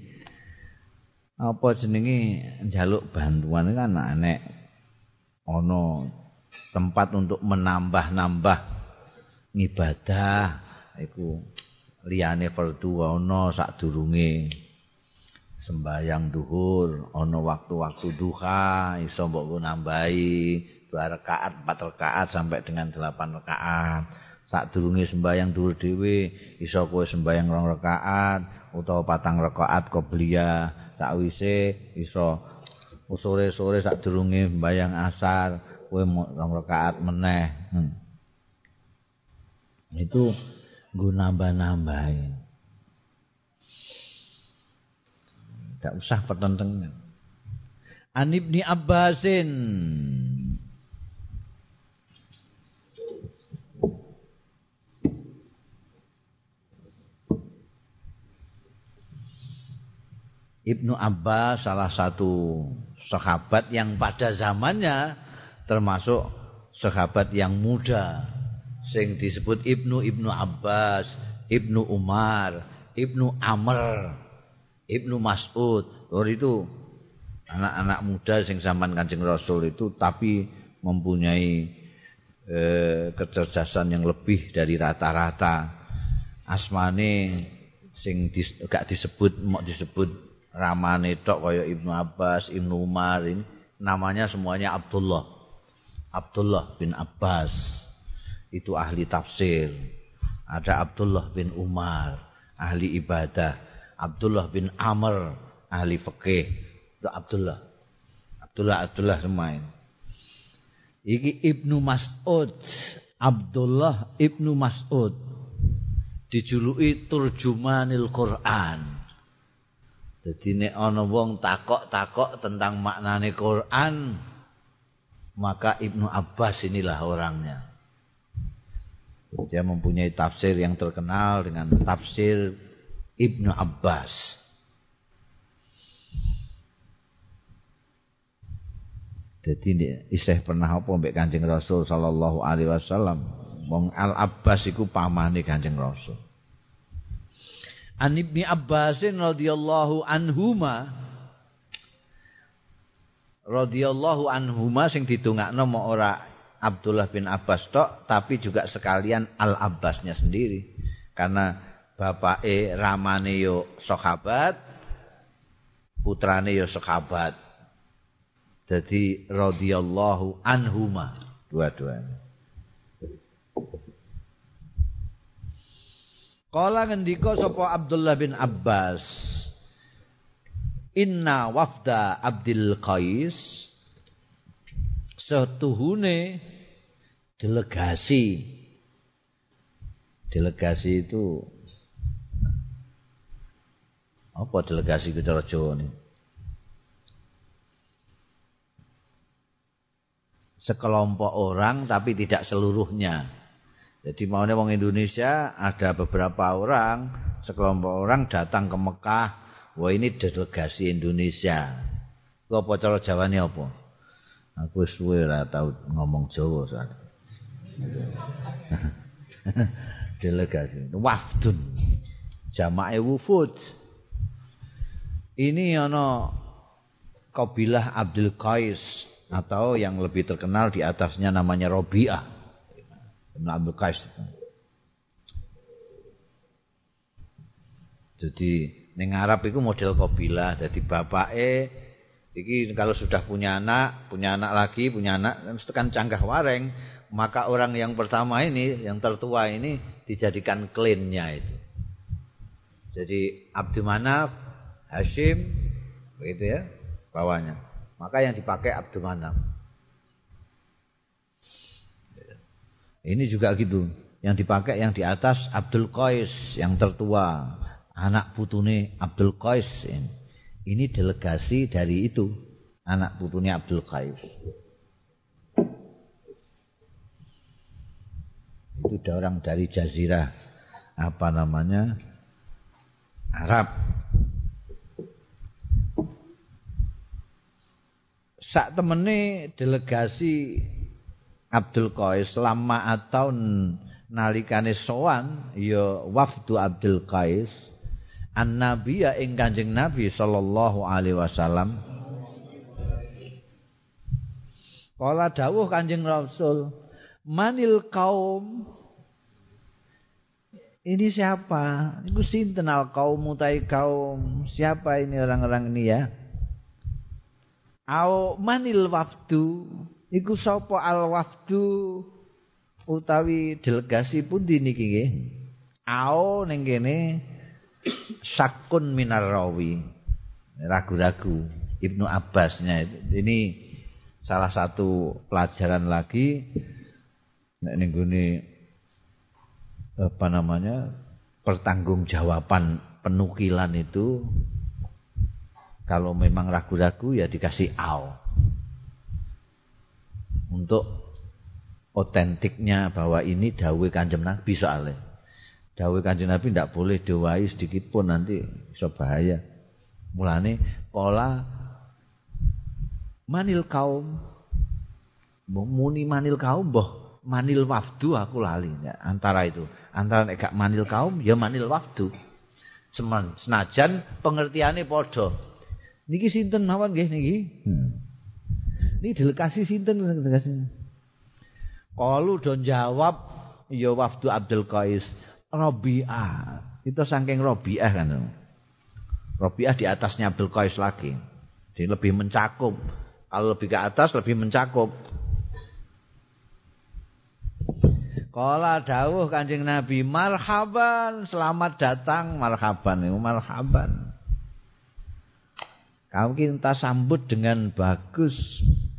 apa jenenge njaluk bantuan kan nek ana tempat untuk menambah-nambah ibadah iku liyane fardhu ana sadurunge sembayang duhur ana waktu-waktu duha iso mbok nambahi dua rakaat empat rakaat sampai dengan delapan rakaat sak durunge sembayang duhur dhewe iso kowe sembayang rong rakaat utawa patang rakaat qobliya. Sakwise iso sore-sore sak durunge sembayang asar kowe rong rakaat meneh. Hmm. itu nggo nambah-nambahin Tidak usah pertentangan. An Ibni Abbasin. Ibnu Abbas salah satu sahabat yang pada zamannya termasuk sahabat yang muda sing disebut Ibnu Ibnu Abbas, Ibnu Umar, Ibnu Amr Ibnu Mas'ud oh itu anak-anak muda sing zaman Kanjeng Rasul itu tapi mempunyai eh, kecerdasan yang lebih dari rata-rata asmane sing dis, gak disebut mau disebut ramane tok kaya Ibnu Abbas, Ibnu Umar ini namanya semuanya Abdullah. Abdullah bin Abbas itu ahli tafsir. Ada Abdullah bin Umar, ahli ibadah. Abdullah bin Amr ahli fikih itu Abdullah. Abdullah Abdullah semain iki Ibnu Mas'ud. Abdullah Ibnu Mas'ud. Dijuluki turjumanil Quran. Jadi nek ana wong takok-takok tentang maknane Quran maka Ibnu Abbas inilah orangnya. Dia mempunyai tafsir yang terkenal dengan tafsir Ibnu Abbas. Jadi isih pernah apa mbek Kanjeng Rasul sallallahu alaihi wasallam. Wong Al Abbas iku pamane Kanjeng Rasul. An Ibnu Abbas radhiyallahu anhuma radhiyallahu anhuma sing didongakno mau ora Abdullah bin Abbas tok tapi juga sekalian Al Abbasnya sendiri karena bapake ramane yo sahabat putrane yo sahabat Jadi radhiyallahu anhuma dua-duanya. Kala ngendika sapa Abdullah bin Abbas Inna wafda Abdul Qais setuhune delegasi delegasi itu apa delegasi Jawa ini sekelompok orang tapi tidak seluruhnya jadi maunya wong Indonesia ada beberapa orang, sekelompok orang datang ke Mekah. Wah ini delegasi Indonesia. Ku apa cara Jawane apa? Aku suwe ora tau ngomong Jawa saat. delegasi wafdun jamae wufud. Ini ana kabilah Abdul Qais atau yang lebih terkenal di atasnya namanya Robiah. Abdul Qais Jadi ning Arab itu model kabilah. Jadi bapake iki kalau sudah punya anak, punya anak lagi, punya anak kan canggah wareng, maka orang yang pertama ini, yang tertua ini dijadikan klinnya itu. Jadi Abdul Manaf, Hashim, begitu ya, bawahnya. Maka yang dipakai Abdul Manaf. Ini juga gitu. Yang dipakai yang di atas Abdul Qais yang tertua, anak putune Abdul Qais ini. Ini delegasi dari itu, anak putune Abdul Qais. Itu orang dari jazirah apa namanya? Arab. Sak temene delegasi Abdul Qais lama atau nalikane sowan ya wafdu Abdul Qais an nabiya ing Kanjeng Nabi sallallahu alaihi wasallam Kala dawuh Kanjeng Rasul manil kaum ini siapa? Iku sinten al kaum mutai kaum? Siapa ini orang-orang ini ya? Au manil wafdu Iku sapa al wafdu utawi delegasi pun niki nggih. Ao ning kene sakun minar rawi. Ragu-ragu Ibnu Abbasnya ini salah satu pelajaran lagi nek ning apa namanya pertanggungjawaban penukilan itu kalau memang ragu-ragu ya dikasih ao untuk otentiknya bahwa ini dawe kanjeng Nabi soalnya. Dawe kanjeng Nabi tidak boleh diwai sedikit pun nanti bisa bahaya. Mulane pola manil kaum muni manil kaum boh manil wafdu aku lali. Ya, antara itu. Antara nek manil kaum ya manil wafdu. Seman, senajan pengertiannya podo niki sinten mawon nggih niki hmm. Ini delegasi sinten delegasi. Kalu don jawab ya wafdu Abdul Qais Rabi'ah. Itu saking Rabi'ah kan. Rabi'ah di atasnya Abdul Qais lagi. Jadi lebih mencakup. Kalau lebih ke atas lebih mencakup. Kala dawuh Kanjeng Nabi, marhaban, selamat datang, marhaban, marhaban. Kamu kita sambut dengan bagus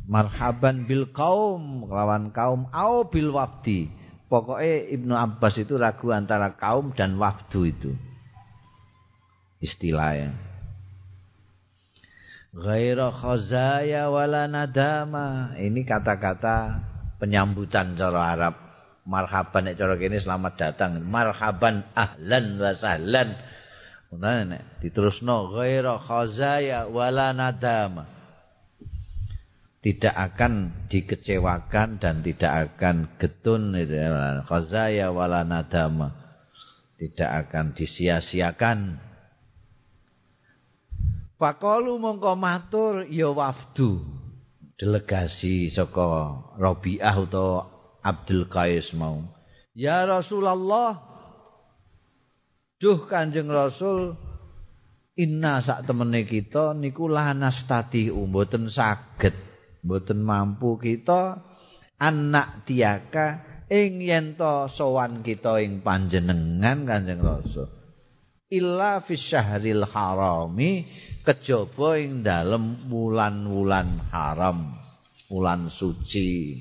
marhaban bil kaum lawan kaum au bil wafdi pokoknya Ibnu Abbas itu ragu antara kaum dan wafdu itu. Istilahnya ghaira khazaya wala nadama. Ini kata-kata penyambutan cara Arab. Marhaban nek cara kene selamat datang. Marhaban ahlan wa sahlan diterusno ghaira khazaya wala nadama. Tidak akan dikecewakan dan tidak akan getun itu ya khazaya wala nadama. Tidak akan disia-siakan. Pakolu mongko matur ya wafdu. Delegasi saka Rabi'ah utawa Abdul Qais mau. Ya Rasulullah Duh Kanjeng Rasul inna sak temene kita niku lanastati mboten saged mboten mampu kita anak tiaka ing yen to sowan kita ing panjenengan Kanjeng Rasul. Illa fi syahril harami kejaba ing dalem wulan-wulan haram wulan suci.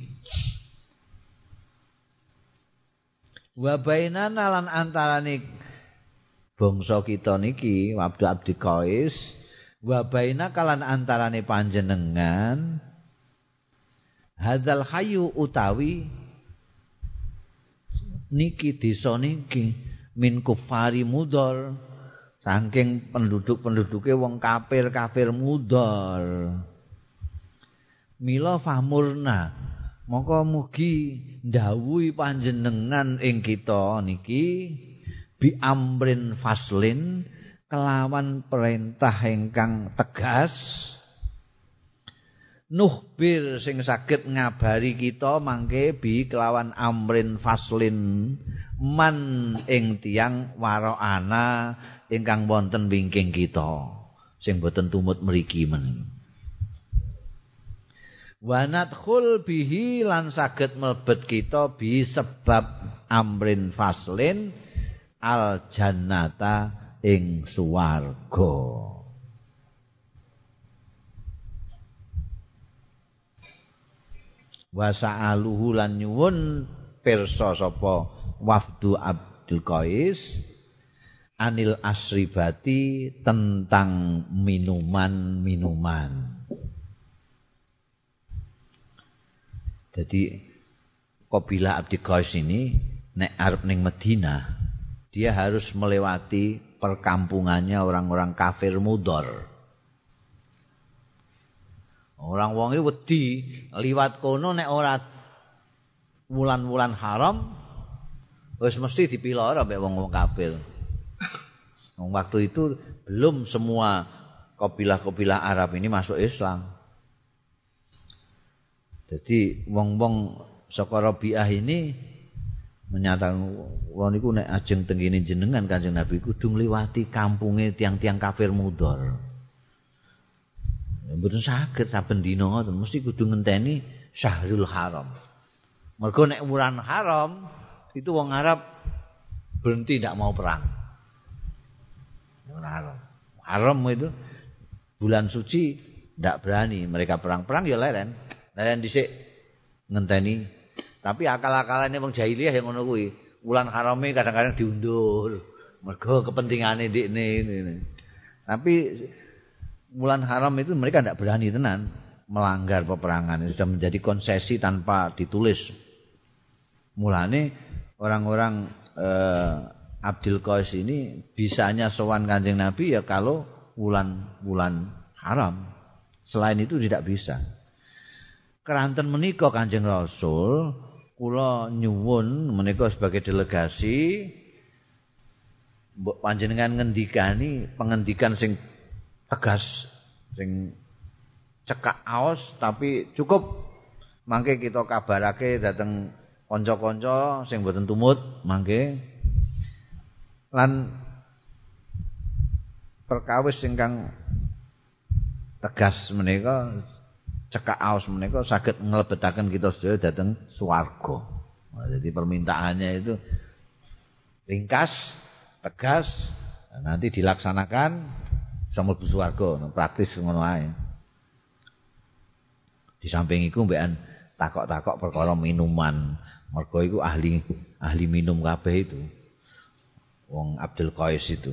Wa bainana lan bangsa kita niki Abdul Abdi Qais wa baina kalan antarane panjenengan hadzal hayu utawi niki desa niki min kufari mudor saking penduduk-penduduke wong kafir-kafir mudor mila famurna mongko mugi ndawuhi panjenengan ing kita niki bi amrin faslin kelawan perintah ingkang tegas. Nuhbir sing saged ngabari kita mangke bi kelawan amrin faslin man ing tiang ana ingkang wonten wingking kita. Sing boten tumut mriki men. Wanadkhul bihi lan saged mlebet kita bi sebab amrin faslin al jannata ing suwarga wa sa'aluhu lan nyuwun pirsa sapa wafdu Abdul Qais anil asribati tentang minuman-minuman. Jadi kabilah Abdul Qais ini nek arep ning Madinah dia harus melewati perkampungannya orang-orang kafir mudor. Orang wonge wedi liwat kono nek ora wulan-wulan haram wis mesti dipiloro mbek wong-wong kafir. Waktu itu belum semua kabilah-kabilah Arab ini masuk Islam. Jadi wong-wong saka Rabi'ah ini menyatakan wong niku nek ajeng tengene jenengan Kanjeng Nabi kudu ngliwati kampunge tiang-tiang kafir mudor. mboten saged saben dina ngoten mesti kudu ngenteni Syahrul Haram. Mergo nek wulan haram itu wong Arab berhenti tidak mau perang. Haram. Haram itu bulan suci tidak berani mereka perang-perang ya leren. Leren dhisik ngenteni. Tapi akal-akalane wong jahiliyah yang ngono kuwi. Wulan harame kadang-kadang diundur. Mergo kepentingane ndikne ini. Tapi bulan haram itu mereka tidak berani tenan melanggar peperangan sudah menjadi konsesi tanpa ditulis mulane orang-orang eh, Abdul Qais ini bisanya sowan kanjeng Nabi ya kalau bulan-bulan haram selain itu tidak bisa keranten menika kanjeng Rasul kula nyuwun menika sebagai delegasi panjenengan ngendikani pengendikan sing tegas sing cekak aos tapi cukup. Mangke kita kabarake dateng kanca-kanca sing boten tumut mangke. Lan perkawis ingkang tegas menika cekak aos menika saged nglebetaken kita sedaya dateng swarga. Jadi permintaannya itu ringkas, tegas, nanti dilaksanakan bisa mlebu swarga. Praktis ngono ae. Di samping iku mbekan takok-takok perkara minuman. Mergo iku ahli ahli minum kabeh itu. Wong Abdul Qais itu.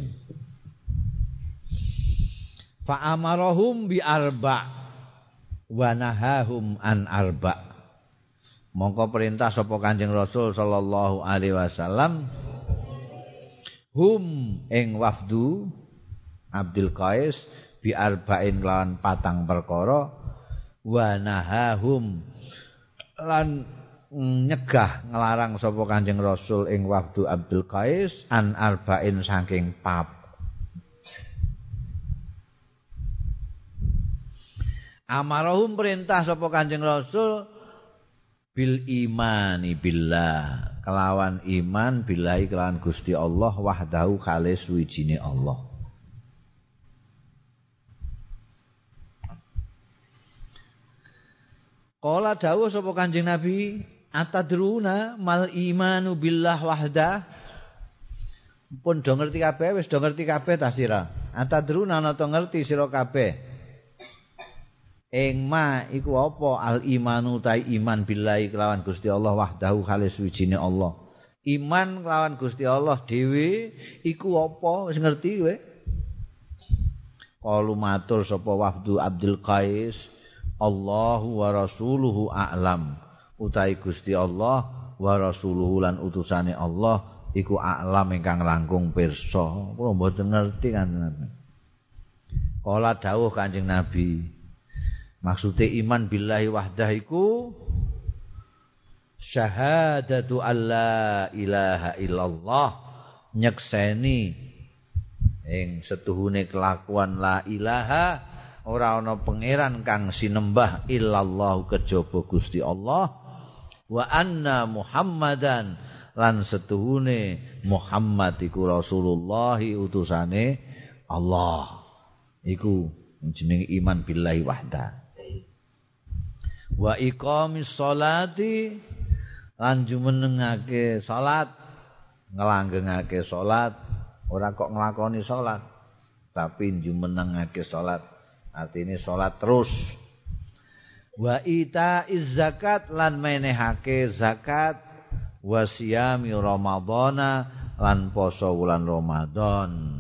Fa amarahum bi arba wa nahahum an arba mongko perintah sapa Kanjeng Rasul sallallahu alaihi wasallam. Hum ing wafdu Abdul Qais bi arba'in lawan patang perkara. Wa nahahum lan nyegah ngelarang sapa Kanjeng Rasul ing waktu Abdul Qais an arba'in saking pap Amarahum perintah sapa Kanjeng Rasul bil imani billah kelawan iman billahi kelawan Gusti Allah wahdahu khalis wijine Allah Kala dawuh sapa Kanjeng Nabi, atadruna mal imanu billah wahda. Pun do ngerti kabeh, wis do ngerti kabeh ta sira. Atadruna ana to ngerti sira kabeh. Ing ma iku apa? Al imanu ta iman billahi kelawan Gusti Allah wahdahu khalis wijine Allah. Iman kelawan Gusti Allah dhewe iku apa? Wis ngerti kowe? Kalu matur sapa wafdu Abdul Qais Allahu wa rasuluhu a'lam. Utai Gusti Allah wa rasuluhu lan utusane Allah iku a'lam ingkang langkung pirsa. Kula mboten ngerti kan Kala dawuh Kanjeng Nabi maksude iman billahi wahdah iku syahadatu alla ilaha illallah. Nyekseni ing setuhune kelakuan la ilaha ora ana pangeran kang sinembah illallah kejaba Gusti Allah. Wa anna Muhammadan lan setuhune Muhammad iku Rasulullah utusane Allah. Iku jenenge iman billahi wahda wa iqamis sholati lan jumenengake salat nglanggengake salat. Ora kok nglakoni salat tapi jumenengake salat. Artinya sholat terus. Wa ita zakat lan menehake zakat. Wa siyami ramadhana lan poso wulan ramadan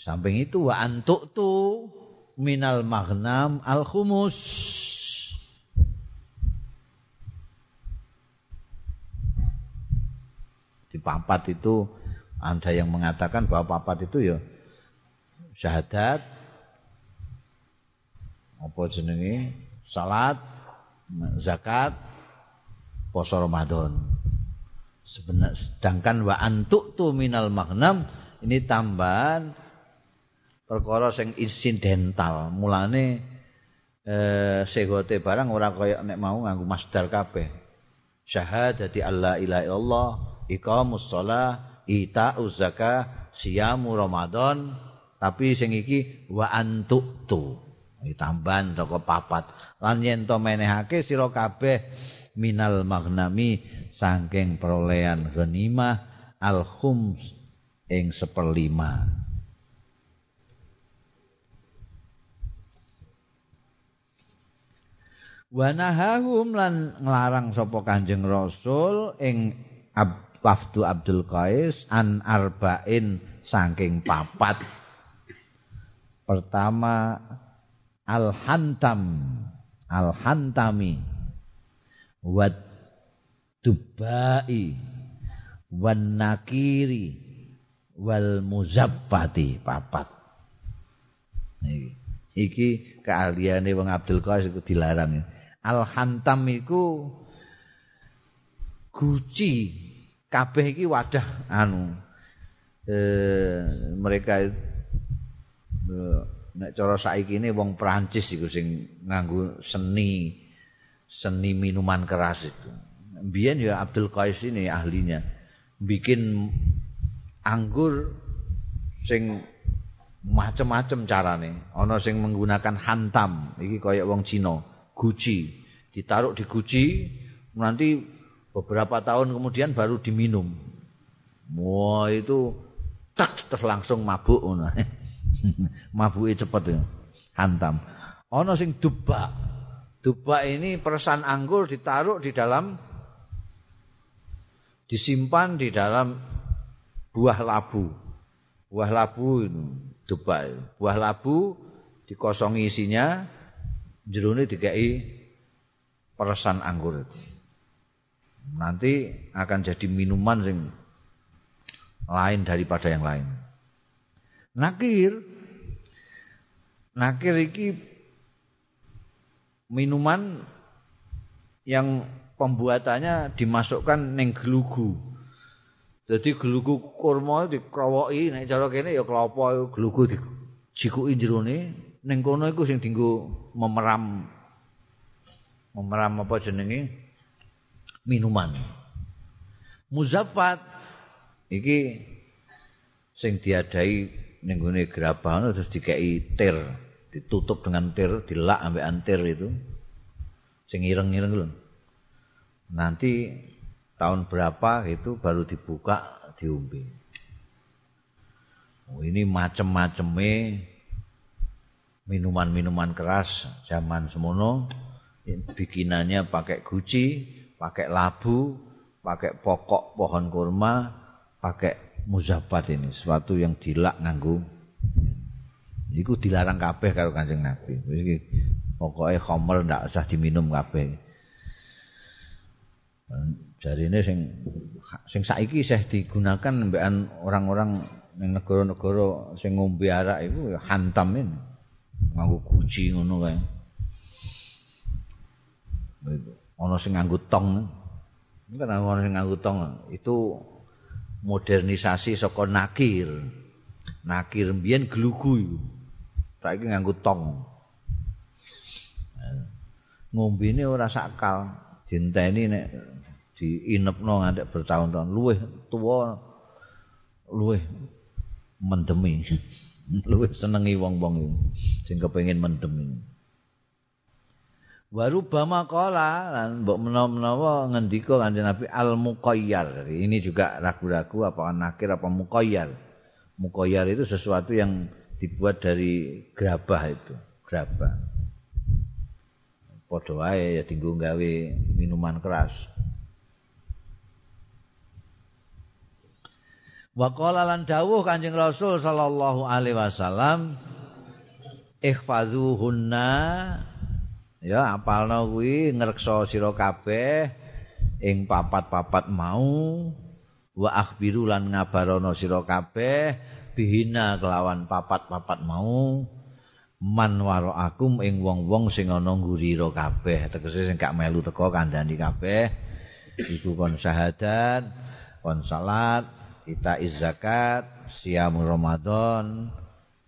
samping itu wa antuk tu minal maghnam al khumus di papat itu ada yang mengatakan bahwa papat itu ya syahadat apa jenenge? Salat zakat poso Ramadan. Sebenarnya sedangkan wa antuk tu minal magnam ini tambahan perkara sing insidental mulane eh segote barang ora kaya nek mau nganggo masdar kabeh syahadati alla ilaha illallah iqamus shalah, ita'uz zakah, siyamu Ramadan, tapi sing iki wa antutu. Tambahan saka papat. Lan yen to menehake sira kabeh minal magnami saking perolehan ghanimah al khums ing seperlima. Wa nahahum lan nglarang sapa Kanjeng Rasul ing Wafdu Abdul Qais an arba'in saking papat. Pertama Al-Hantam Al-Hantami Wad Dubai Wan Nakiri Wal Muzaffati papat. Iki, iki keahliane wong Abdul Qais iku dilarang. Al-Hantam iku guci kabeh iki wadah anu eh mereka eh, nek cara saiki ini wong Prancis iku sing nganggo seni seni minuman keras itu. Biyen ya Abdul Qais ini ahlinya bikin anggur sing macem-macem carane. Ana sing menggunakan hantam, iki kaya wong Cina, guci. Ditaruh di guci, nanti beberapa tahun kemudian baru diminum. Wah itu tak terus langsung mabuk. Mabuke cepet ya. Hantam. Ana sing dubak. Dubak ini peresan anggur ditaruh di dalam disimpan di dalam buah labu. Buah labu itu dubak. Buah labu dikosongi isinya jerone dikai peresan anggur nanti akan jadi minuman sing lain daripada yang lain. Nakir Nakir iki minuman yang pembuatannya dimasukkan ning gelugu. Jadi gelugu kurma dikrowoki nek cara kene ya kelapa gelugu dijikuki jerone ning kono iku sing dienggo memeram memeram apa jenenge? Minuman. muzaffat iki sing diadai ning gone gerabah terus dikei tir ditutup dengan tir dilak ambek antir itu. Sing ireng-ireng lho. Nanti tahun berapa itu baru dibuka diombe. Oh, ini macem-maceme minuman-minuman keras zaman semono bikinannya pakai guci pakai labu pakai pokok pohon kurma pakai muzaffat ini sesuatu yang dilak nganggo iku dilarang kabeh karo Kanjeng Nabi. Pokoke khamr ndak usah diminum kabeh. Jarine sing sing saiki isih digunakan mbekan orang-orang ning negara-negara sing ngombe arak iku hantam ini nganggo guci ngono kae. Ana sing nganggo tong. Kan ana sing nganggo tong. Itu modernisasi saka nakir. Nakir mbiyen glugu iku. Saiki nganggo tong. Ngombene ora sakal. Dinteni nek diinepno nganti bertahun-tahun. Luweh tuwa luweh mendemi luweh senengi wong-wong sing kepengin mendemi Waru bama kola lan mbok menawa-menawa ngendika kanjeng Nabi al muqayyar. Ini juga ragu-ragu apa nakir apa muqayyar. Muqayyar itu sesuatu yang dibuat dari gerabah itu, gerabah. Wae ya dinggo gawe minuman keras. Wa qala lan dawuh Kanjeng Rasul sallallahu alaihi wasallam ihfazuhunna ya apalno kuwi ngreksa sira kabeh ing papat-papat mau. Wa akhbiru lan ngabarono sira kabeh bihina kelawan papat-papat mau. Man waraakum ing wong-wong sing ana nggurira kabeh. Tegese sing gak melu teko kandhani kabeh. Iku kon syahadat kon salat kita zakat siam ramadan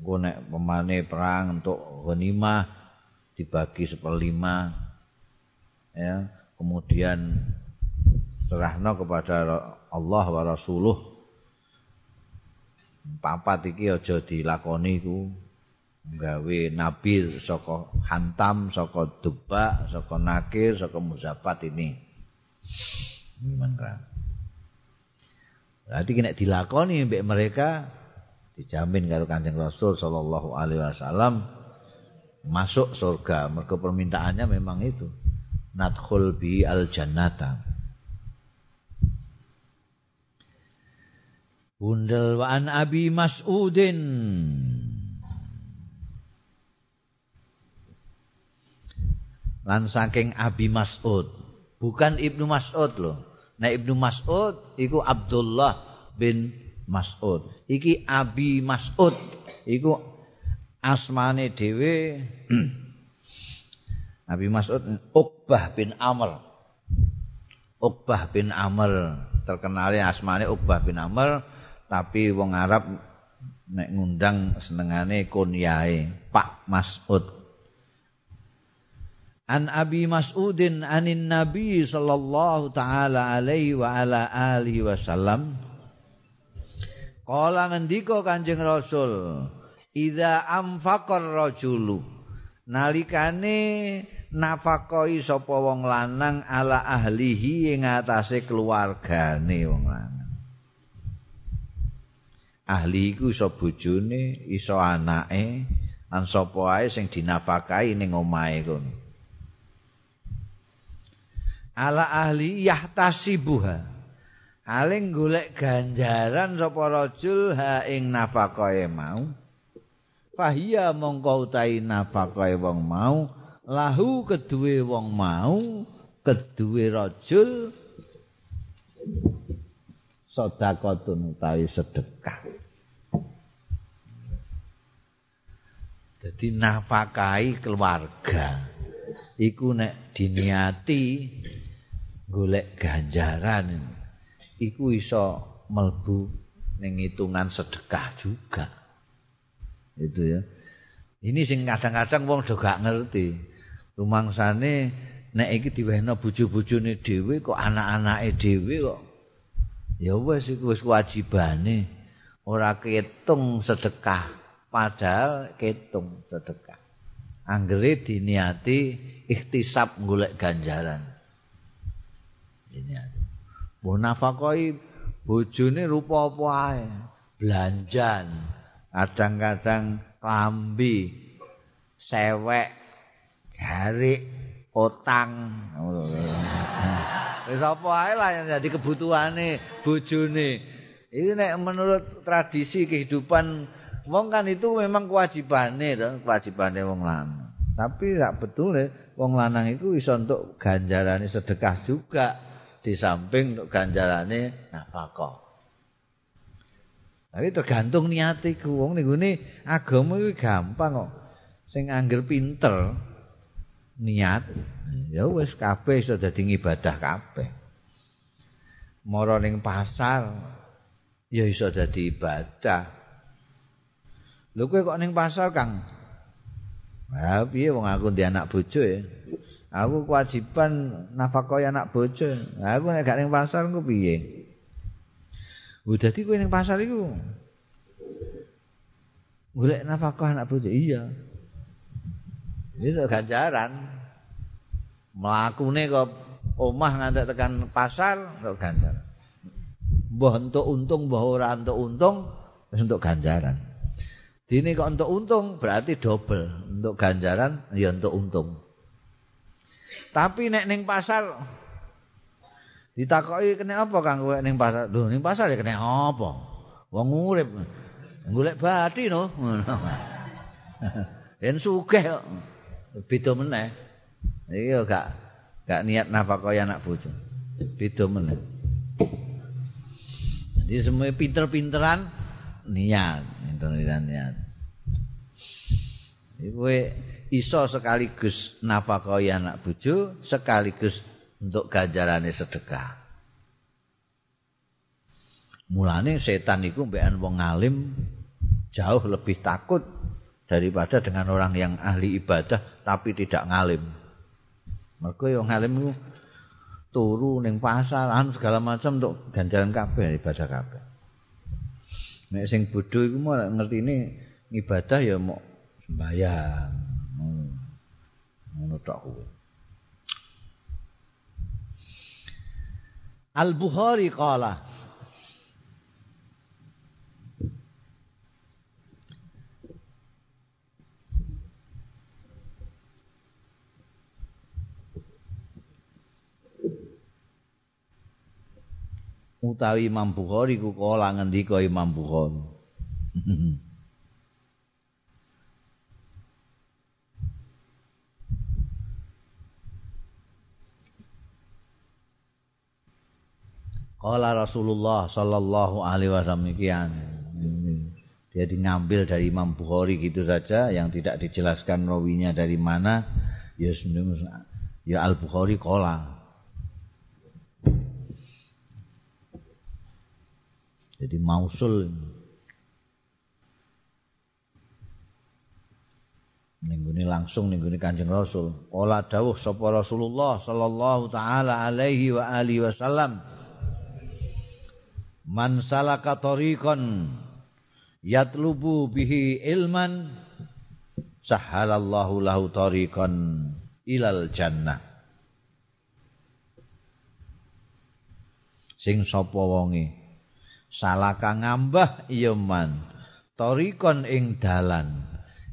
gue nek pemane perang untuk ghanimah dibagi seperlima ya. Kemudian serahno kepada Allah wa Rasuluh. Papat iki aja dilakoni ku. Gawe nabi saka hantam saka dubak saka nakir saka muzafat ini. Iman kan berarti kena dilakoni mbek mereka dijamin karo Kanjeng Rasul sallallahu alaihi wasallam masuk surga. Mereka permintaannya memang itu. Nadkhul bi al jannata Bundel wa an Abi Mas'udin. Lan saking Abi Mas'ud. Bukan Ibnu Mas'ud loh Nah Ibnu Mas'ud iku Abdullah bin Mas'ud. Iki Abi Mas'ud iku asmane dhewe Nabi Mas'ud Uqbah bin Amr. Uqbah bin Amr terkenalnya asmane Uqbah bin Amr tapi wong Arab nek ngundang senengane kunyae Pak Mas'ud An Abi Mas'udin anin Nabi sallallahu taala alaihi wa ala alihi wasallam Kala ngendika Kanjeng Rasul Iza amfaqar rajulu nalikane nafakoi sapa wong lanang ala ahlihi ing atase keluargane wong lanang. Ahli iku iso bojone, iso anake, lan sapa ae sing dinafakai ning omahe kono. Ala ahli yahtasibuha. Aling golek ganjaran sapa rajul ha ing nafakae mau. fahiya mongko utahi nafakae wong mau lahu keduwe wong mau keduwe rajul sedekahun utawi sedekah Jadi nafkahi keluarga iku nek diniati golek ganjaran iku iso melbu ning hitungan sedekah juga. itu ya. Ini sing kadang-kadang wong do gak ngerti. Rumangsane nek iki diwehno bojo-bojone dhewe kok anak-anake dhewe kok. Ya wis iku wis kewajibane. Ora ketung sedekah padahal ketung sedekah. Anggere diniati ikhtisab golek ganjaran diniati mbok nafakoi bojone rupa apa ae belanjan kadang-kadang klambi sewek garik utang Wis apa ae lah yang jadi kebutuhane bojone. Ini nek menurut tradisi kehidupan wong kan itu memang kewajibane to, kewajibane wong lanang. Tapi gak betul wong lanang itu iso untuk ganjarane sedekah juga di samping untuk ganjarane nafkah. Tapi tergantung niat iku wong ning agama iki gampang kok. Sing angger pinter niat ya wis kabeh iso dadi ibadah kabeh. Mara ning pasar ya iso dadi ibadah. Lho kowe kok ning pasar, Kang? Ha piye wong aku ndek anak bojo ya. Aku kewajiban nafkah anak bojo. Aku nek gak ning pasar ku piye? Oh dadi kowe ning pasar iku golek nafkah anak bojo iya. Ini ganjaran. mlakune kok omah ngantek tekan pasar untuk ganjaran. Mbah untuk untung, mbah ora untuk untung, wis untuk ganjaran. Dini kok untuk untung berarti double. Untuk ganjaran ya untuk untung. Tapi nek ning pasar ditakoki kena apa Kang kowe ning pasar? Lho ning pasar ya kena apa? Wong urip golek bathi no. Yen sugih kok. Beda meneh. Iki gak gak niat nafkah anak bojo. Beda meneh. Jadi semua pinter-pinteran niat, pinter-pinteran niat. Iku iso sekaligus nafkah anak bojo, sekaligus untuk ganjarane sedekah. Mulane setan iku mbekan wong alim jauh lebih takut daripada dengan orang yang ahli ibadah tapi tidak ngalim. Mergo yo ngalim iku turu ning pasar segala macam untuk ganjaran kabeh ibadah kabeh. Nek sing bodho iku mau ngertine ibadah ya mau sembahyang. Ngono tok kuwi. Al-Bukhari qala utawi Imam Bukhari ku kala ngendika Imam Bukhari Kala Rasulullah sallallahu alaihi wasallam. Dia diambil dari Imam Bukhari gitu saja yang tidak dijelaskan rawinya dari mana. Ya ya Al Bukhari kala. Jadi mausul Minggu ini langsung minggu ini kanjeng Rasul. Ola dawuh sapa Rasulullah sallallahu taala alaihi wa alihi wasallam. Man salaka tariqan yatlubu bihi ilman sahalallahu lahu tariqan ilal jannah. Sing sapa wonge? Salaka ngambah iya man. Torikon ing dalan.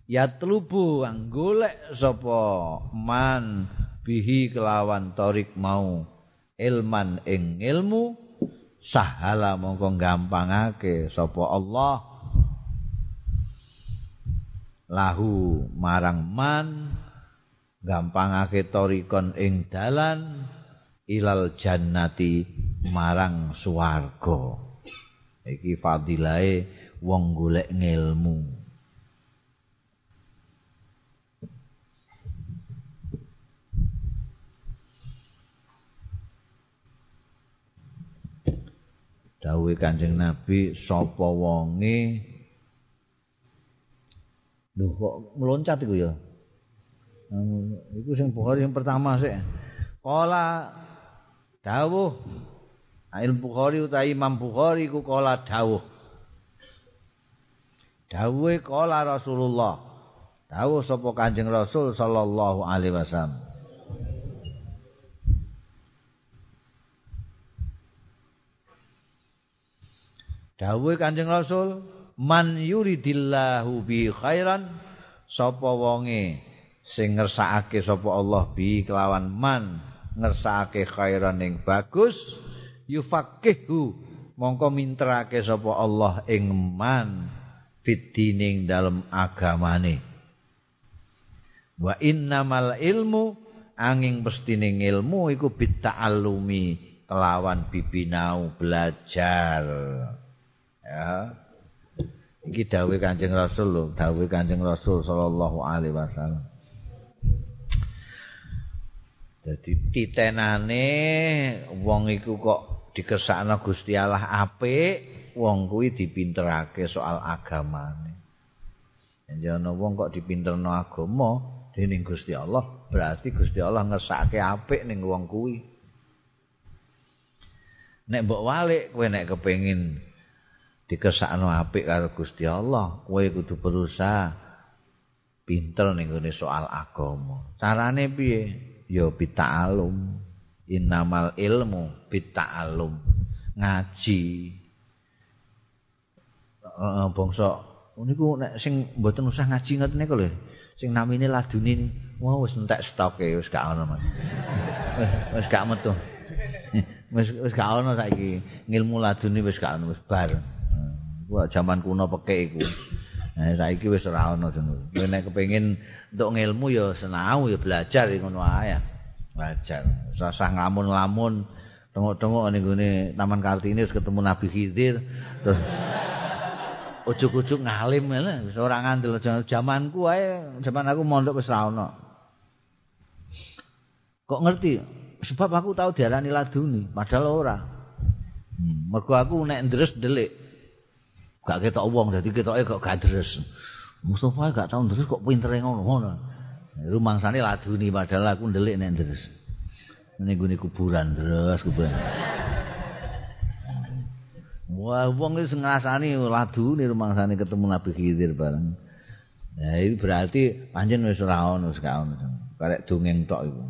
Yatlubu golek sapa man bihi kelawan torik mau ilman ing ilmu sahala mongko gampangake sapa Allah. Lahu marang man gampangake torikon ing dalan ilal jannati marang swarga. Iki fadilahe wong golek ngilmu dawuhe Kanjeng Nabi sapa wonge lho meloncat iku ya iku sing Bukhari yang pertama sih kala dawuh Al Bukhari utawi Imam Bukhari ku kala dawuh. Dawuhe kala Rasulullah. Dawuh sapa Kanjeng Rasul sallallahu alaihi wasallam. Dawuhe Kanjeng Rasul, man yuridillahu bi khairan sapa wonge sing ngersakake sapa Allah bi kelawan man ngersakake khairan ing bagus yufaqihu mongko mintrake sapa Allah ing man fitining dalam agamane. Wa innamal ilmu angin pestining ilmu iku bitta'allumi kelawan bibinau belajar ya iki dawuh Kanjeng Rasul lho dawuh Kanjeng Rasul sallallahu alaihi wasallam Jadi titenane wong iku kok dikersakno Gusti Allah apik, wong kuwi dipinterake soal agamane. Ana wong kok dipinterno agama dening Gusti Allah, berarti Gusti Allah ngersake apik ning wong kuwi. Nek mbok walik kowe nek kepengin dikersakno apik karo Gusti Allah, kowe kudu berusaha. Pinter ning soal agama. Carane piye? Ya bita'alum. innamal ilmu bitta'allum ngaji. Uh, bangsa. Niku nek sing mboten usah ngaji ngoten niku lho sing namine laduni wah wis entek stoke wis gak ono mas. Wis gak metu. Wis wis gak ono saiki. Ngilmu laduni wis gak ono wis bar gua jaman kuno peke iku Nah, saiki wis ora ono jeneng. Nek kepengin entuk ngilmu ya senau ya belajar ngono ae. wajar rasa nglamun-lamun tengok-tengok ning gone Taman Kartini wis ketemu Nabi Khidir terus ujug-ujug ngalim wis ora ngandel jamanku ae zaman aku mondok wis ra ono kok ngerti sebab aku tahu diarani laduni padahal ora hmm. mergo aku nek ndres delik gak ketok wong dadi ketoke kok gak ndres Mustafa gak tau ndres kok pintere ngono-ngono rumangsane laduni padahal aku ndelik nek terus ning gune kuburan terus kuburan Wah, wong wis ngrasani ladune rumangsane ketemu Nabi Khidir bareng. Nah, itu berarti panjen wis ora ono ono. Karek dongeng tok iku.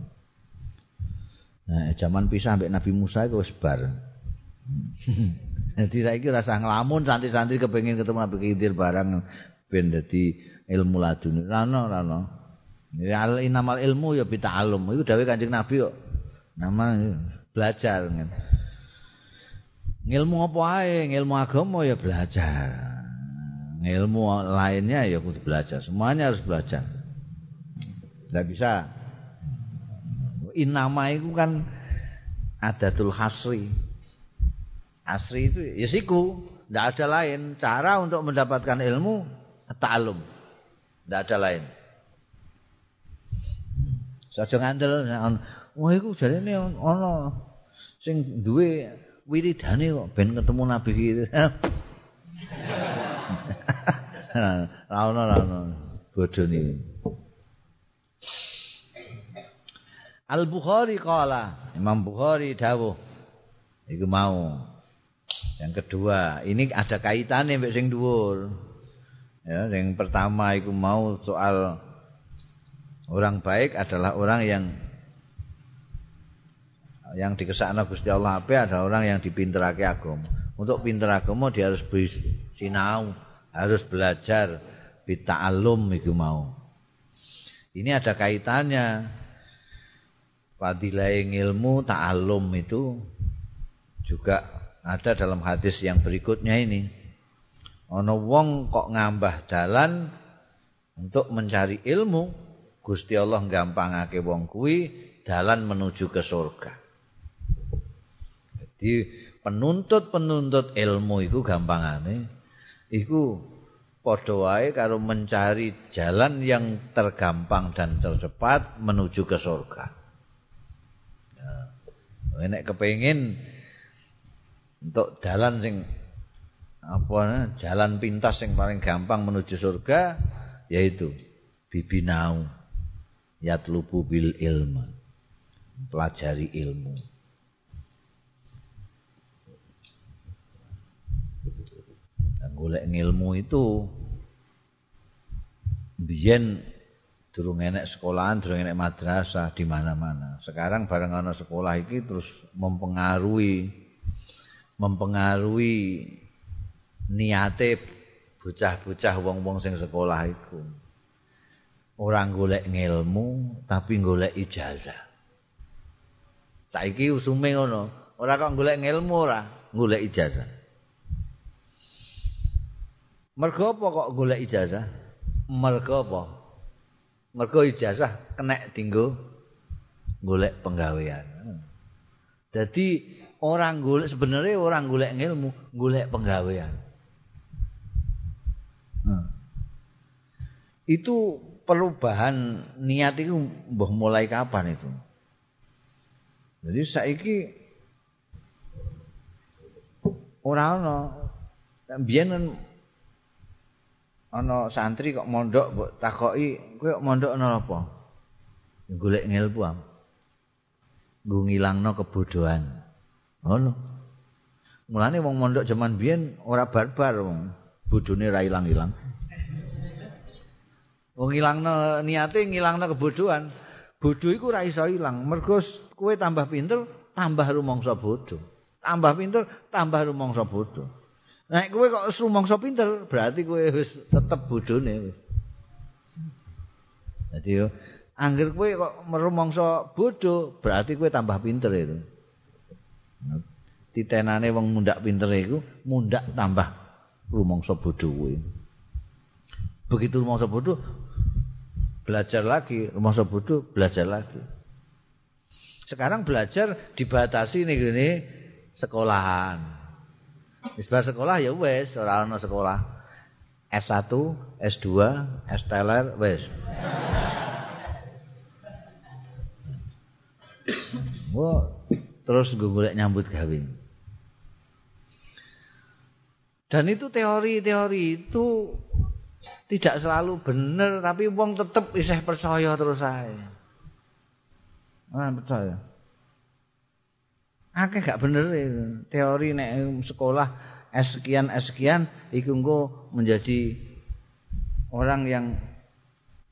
Nah, zaman pisah ambek Nabi Musa iku wis bar. Dadi saiki rasa nglamun santri-santri kepengin ketemu Nabi Khidir bareng ben dadi ilmu ladune. Ra ono, ra ono. Ya al inamal ilmu ya bita'allum. Iku dawuh Kanjeng Nabi kok. Nama belajar kan. Ngilmu apa ae? Ngilmu agama ya belajar. Ngilmu lainnya ya kudu belajar. Semuanya harus belajar. Enggak bisa. Inama itu kan adatul hasri. Hasri itu ya siku. Tidak ada lain. Cara untuk mendapatkan ilmu, ta'alum. Tidak ada lain. Saja ngandel wah iku jarene ana sing duwe wiridane kok ben ketemu nabi iki. Ra ono ra ono bodhone. Al Bukhari kala Imam Bukhari dawuh iku mau yang kedua ini ada kaitannya mbek sing dhuwur ya yang pertama iku mau soal Orang baik adalah orang yang yang dikesakna Gusti Allah apa adalah orang yang dipinterake agama. Untuk pinter agama dia harus sinau, harus belajar bita'allum itu mau. Ini ada kaitannya. Fadilah ilmu ta'allum itu juga ada dalam hadis yang berikutnya ini. Ono wong kok ngambah dalan untuk mencari ilmu Gusti Allah gampangake wong kuwi dalan menuju ke surga. Jadi penuntut-penuntut ilmu itu gampangane iku padha wae karo mencari jalan yang tergampang dan tercepat menuju ke surga. Nah, nek untuk jalan sing apa jalan pintas yang paling gampang menuju surga yaitu bibi bibinau yatlubu bil ilmu pelajari ilmu. Dan golek ilmu itu biyen turun nenek sekolahan, turun nenek madrasah di mana-mana. Sekarang bareng ana sekolah iki terus mempengaruhi mempengaruhi niate bocah-bocah wong-wong sing sekolah iku. Orang golek ngilmu tapi golek ijazah. Saiki usume ngono, ora kok golek ngilmu ora, golek ijazah. Mergo apa kok golek ijazah? Mergo apa? Mergo ijazah kena dinggo golek penggawean. Jadi orang golek sebenarnya orang golek ngilmu, golek penggawean. Hmm. Itu perubahan niat itu mbah mulai kapan itu? Jadi saiki ora ana biyen ana santri kok mondok mbok takoki kowe mondok ana apa? Golek ngilmu am. Nggo ngilangno kebodohan. Ngono. Mulane wong mondok jaman biyen ora barbar wong. bodhone ra ilang-ilang. Wong ilangno niate ngilangno kebodohan. Bodho iku ra iso ilang. Mergo kowe tambah pinter, tambah rumangsa bodho. Tambah pinter, tambah rumangsa bodho. Nek kowe kok rumangsa pinter, berarti kowe wis tetep bodhone. Dadi yo angger kowe kok rumangsa bodho, berarti kowe tambah pinter itu. Titenane wong mundak pinter iku mundak tambah rumangsa bodho kuwi. Begitu rumangsa bodho belajar lagi, rumangsa bodho belajar lagi. Sekarang belajar dibatasi nih gini sekolahan. Wis sekolah ya wis ora ana sekolah. S1, S2, S teler wis. Wah, terus gue golek nyambut kawin. Dan itu teori-teori itu tidak selalu benar, tapi wong tetap isih percaya terus saya. Ah, percaya. Akeh gak bener itu. Teori nek sekolah S sekian S sekian iku menjadi orang yang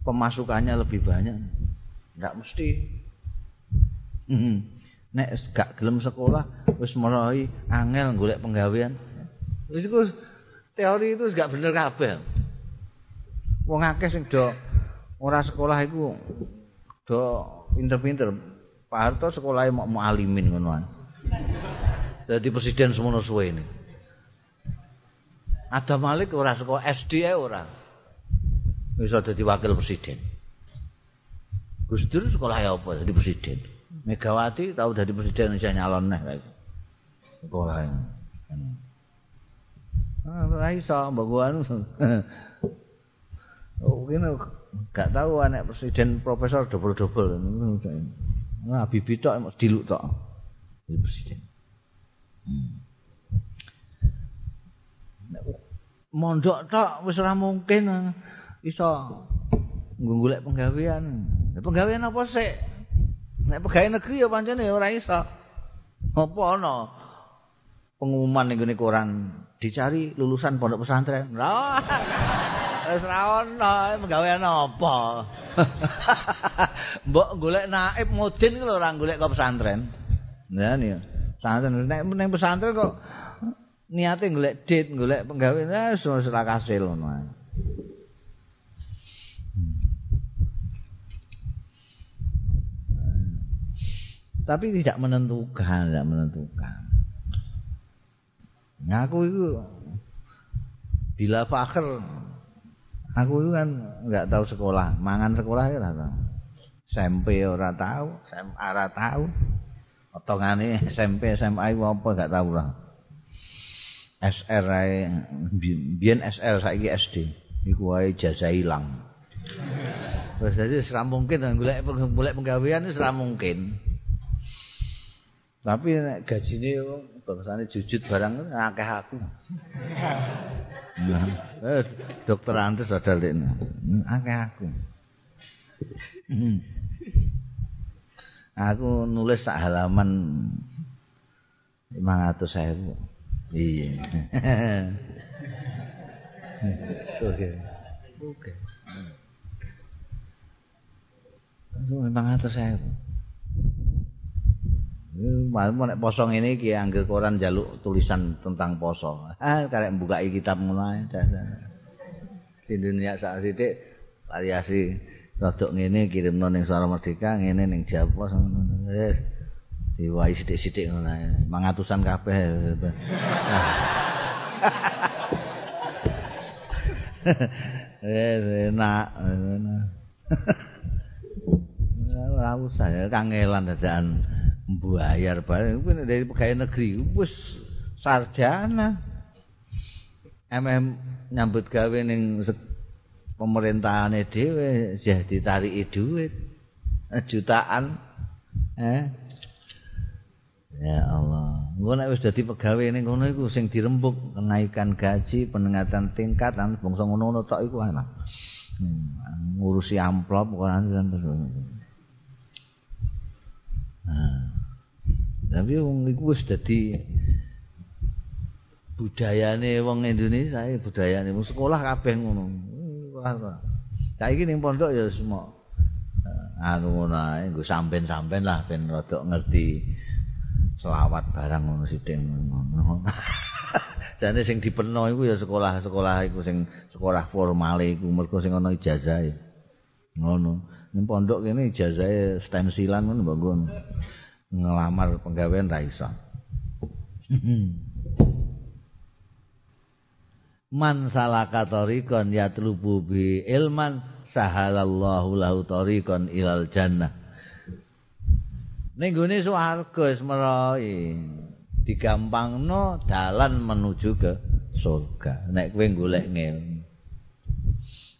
pemasukannya lebih banyak. Enggak mesti. Hmm. Nek gak gelem sekolah wis mulai angel golek penggawean. Wis iku teori itu gak bener kabeh. Wong akeh sing do ora sekolah iku do pinter-pinter. Pak Harto sekolahnya mau mualimin ngonoan. Jadi presiden semono suwe ini. Ada Malik ora sekolah SD ora. Bisa jadi wakil presiden. Gus Dur sekolah ya apa jadi presiden. Megawati tahu jadi presiden bisa nyalon nih sekolahnya. Ora iso mbok anu. Oh, kene gak tahu anak presiden profesor double-double. Nah, bibi tok mesti diluk tok. Jadi presiden. Hmm. Mondok tok wis ora mungkin iso nggolek penggawean. Penggawean apa sih? Nek pegawai negeri ya pancene ora iso. Apa ana pengumuman ning koran dicari lulusan pondok pesantren. Lah. Wis ra ono penggawean apa. Mbok golek naib mudin ku lho ora golek kok pesantren. Ya. Pesantren nek ning pesantren kok niate golek dit, golek penggawean wis ora kasil ngono ae. Tapi tidak menentukan, tidak menentukan. Ngaku itu bila fakir aku itu kan nggak tahu sekolah, mangan sekolah ya tahu. SMP ora tahu, SMA ora tahu. Otongane SMP, SMA itu apa nggak tahu lah. SR ae biyen SR saiki SD. Iku wae jasa ilang. Wis dadi ora mungkin golek golek penggawean wis ora mungkin. Tapi nek gajine bangsane jujut barang akeh aku. Ya, eh, dokter Andes ada lekne. Akeh aku. aku nulis sak halaman 500 saya. Iya. Oke. Oke. Memang atas. Malam nek poso ngene iki angger koran jaluk tulisan tentang poso. Ah karek mbukai kitab ngono ae. Di dunia sak sithik variasi rodok ngene kirimno ning Suara Merdeka ngene ning Jawa ngono. Wis diwai sithik-sithik ngono ae. Mangatusan kabeh. Eh enak. Ora usah ya kangelan dadakan. Mbayar bareng kuwi dari pegawai negeri wis sarjana. MM nyambut gawe ning pemerintahane dhewe jadi ditariki duit jutaan eh Ya Allah. Engko nek wis dadi pegawe ning ngono iku sing dirembuk kenaikan gaji, peningkatan tingkat lan bangsa ngono-ngono tok iku enak. Hmm, ngurusi amplop kok terus. Nah. Tapi wong iku wis dadi budayane wong Indonesia, budayane wong sekolah kabeh ngono. Saiki ning pondok ya semua anu ngono ae, nggo sampean-sampean lah ben rada ngerti. selawat barang ngono sithik ngono. Jane sing dipeno iku ya sekolah-sekolah iku sing sekolah formal iku mergo sing ana ijazah e. Ngono. Ning pondok kene ijazah e stensilan ngono mbok ngelamar penggawean ra iso. Man salaka tariqan yatlubu bi ilman sahalallahu lahu tariqan ilal jannah. Ning gone swarga wis merohi. Digampangno dalan menuju ke surga. Nek kowe golek ngilmu.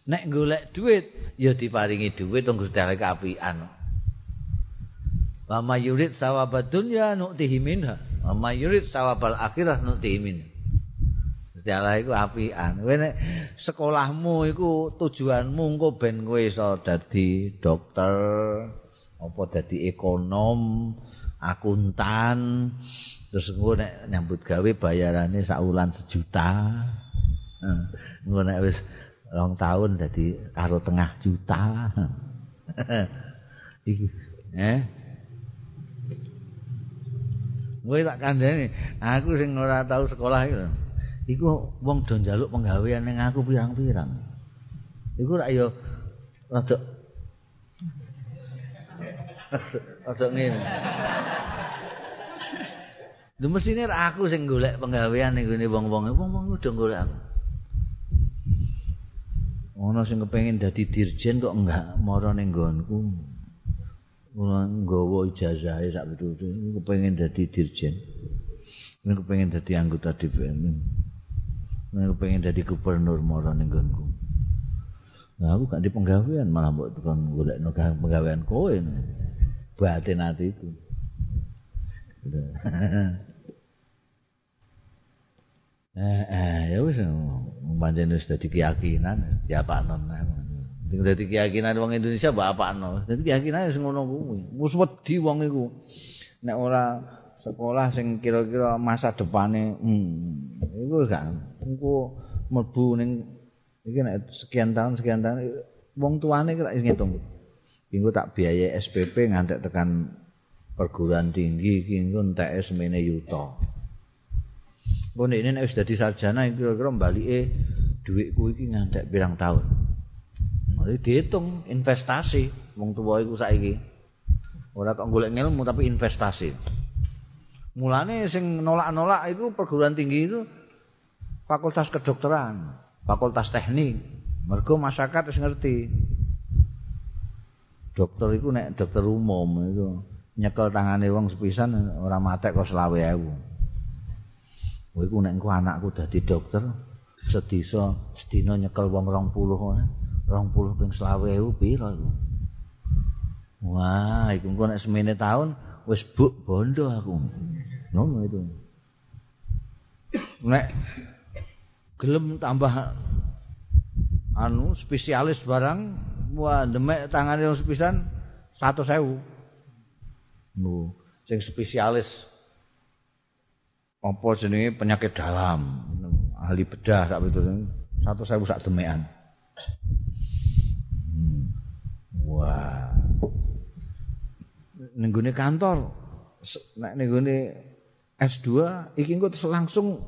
Nek golek duit ya diparingi duit tunggu sedaya keapian. Wa mayurid sawabad dunya nu'tihi minha. Wa mayurid sawabal akhirah nu'tihi minha. Sedaya iku apian. Kowe nek sekolahmu iku tujuanmu engko ben kowe iso dadi dokter, apa dadi ekonom, akuntan, terus engko nek nyambut gawe bayarane sak wulan sejuta. Engko nek wis rong tahun dadi karo tengah juta. Iki, eh. Kowe tak kandhani, aku sing ora tau sekolah iku. Iku wong do njaluk penggawean ning aku pirang-pirang. Iku rak yo rada Aja ngene. Lha mesine aku sing golek penggawean ning gone wong-wong, wong-wong udah golek aku. Ono sing kepengin dadi dirjen kok enggak mara ning nggonku. Nggawa ijazah sak pitutu, kepengin dadi dirjen. Nek kepengin dadi anggota DPR. Nek kepengin dadi gubernur mara ning nggonku. Nah, aku gak di penggawean malah mbok tukang golek penggawean kowe. batin hatiku. eh, eh, ya wis pancen wis dadi keyakinan ya Non. Sing dadi keyakinan wong Indonesia mbok apakno. Dadi keyakinan wis ngono kuwi. Wis wedi wong iku. Nek ora sekolah sing kira-kira masa depane hmm, iku gak engko mlebu ning iki nek sekian tahun sekian tahun wong tuane kira ngitung. Engko tak biaya SPP ngantek tekan perguruan tinggi iki engko entek semene yuta. Nek ini wis dadi sarjana kira-kira mbalike dhuwitku iki ngantek pirang tahun. Mari dihitung investasi wong tuwa iku saiki. Ora kok golek ilmu tapi investasi. Mulane sing nolak-nolak itu perguruan tinggi itu fakultas kedokteran, fakultas teknik. Mergo masyarakat wis ngerti dokter iku nek dokter umum itu nyekel tangane wong sepisan ora matek kok 20.000. Kowe iku nek anakku dadi dokter sedisa sedina nyekel wong 20 20 ping 20.000 piro iku. Wah, iku engko nek semene taun wis buk bondo aku. Ngono itu. Nek gelem tambah anu spesialis barang wah demek tangane wong sepisan 100.000. Nu, sing spesialis apa jenenge penyakit dalam, ahli bedah sak itu Satu sewu sak demean. Wah. Nenggone kantor. Nek nenggone S2 iki engko langsung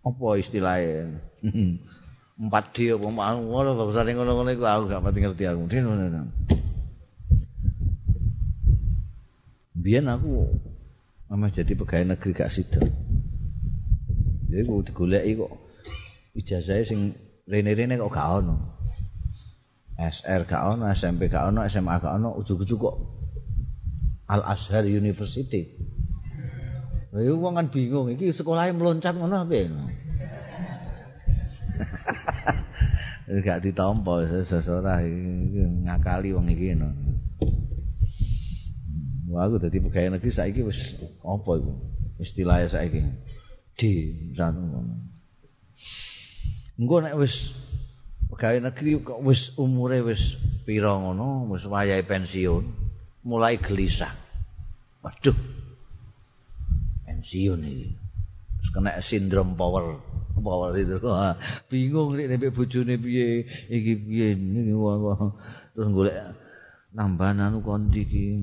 apa istilahnya? 4D apa ngono kok usah ngono-ngono iku aku gak pati ngerti aku. Biyen aku Mama jadi pegawai negeri gak sida. Jadi aku digoleki kok ijazahnya sing rene-rene kok gak ono. SR gak ono, SMP gak ono, SMA gak ono, ujug-ujug kok Al Azhar University. Lha iku wong kan bingung, iki sekolahnya meloncat ngono apa ya? gak ditampa seseorang iki ngakali wong iki no. Wah, aku dadi pegawai negeri saiki wis apa iku? Istilahnya saiki. Di ngono. Engko nek wis pegawai negeri kok wis umure wis pira ngono, wis wayahe pensiun, mulai gelisah. Waduh. Pensiun iki. Wis kena sindrom power. Power itu kok bingung nek nek bojone piye iki piye terus golek nambahan anu kondi iki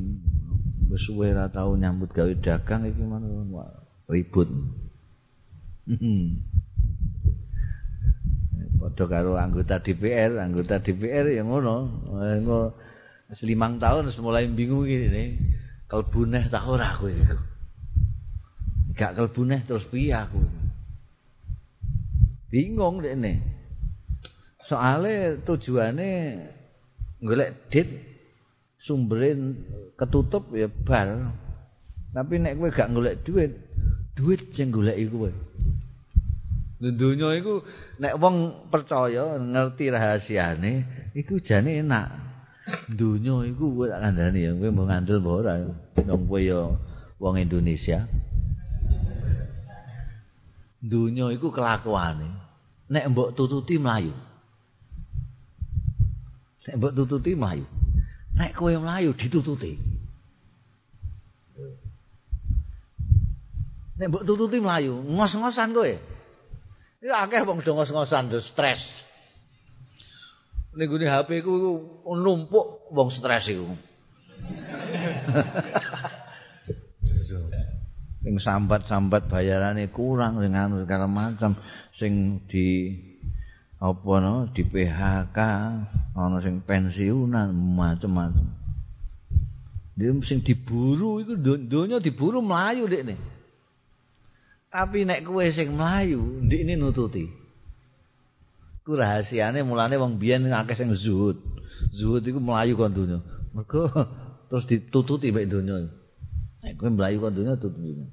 wis suwe ra tau nyambut gawe dagang iki mana ribut. Padha karo anggota DPR, anggota DPR ya ngono. Engko selimang tahun mulai bingung iki ne. Kelbuneh ta ora aku iku. Gak kelbuneh terus piye aku. Bingung dekne. Soale tujuane golek dit sumberin ketutup ya bar. Tapi nek kowe gak golek duit, duit sing goleki kowe. Dunya iku nek wong percaya ngerti rahasiane, iku jane enak. Dunya iku kowe tak kandhani ya, kowe mau ngandel apa ora? Wong kowe ya wong Indonesia. Dunya iku kelakuane. Nek mbok tututi mlayu. Nek mbok tututi mlayu. Nek kowe mlayu ditututi. Nek mbok tututi mlayu, ngos-ngosan kowe. Iki akeh wong do ngos-ngosan do stres. Ning gune HP ku numpuk wong stres iku. Sing sambat-sambat bayarane kurang sing anu segala macam sing di apa no di PHK ana sing pensiunan macam-macam dia sing diburu itu donya diburu melayu dek nih tapi nek kue sing melayu di ini nututi. Ku rahasiane mulane wong biyen akeh sing zuhud. Zuhud itu melayu kon donya. Mergo terus ditututi mek donya. Nek kue melayu kon donya tututi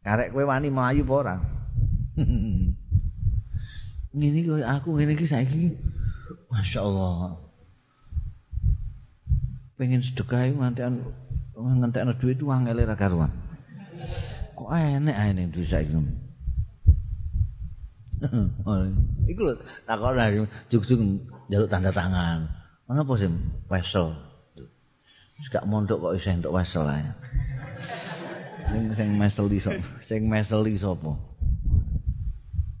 karek kue wani melayu apa ora? Ngene iki aku ngene iki saiki masyaallah. Pengen sedekah ngantekan ngantekno duit itu angel ra karuan kok enek ae ning duit saiki iku lho takon juk-juk njaluk tanda tangan ana apa sih wesel gak mondok kok isih entuk wesel ae sing sing mesel iso sing mesel iso apa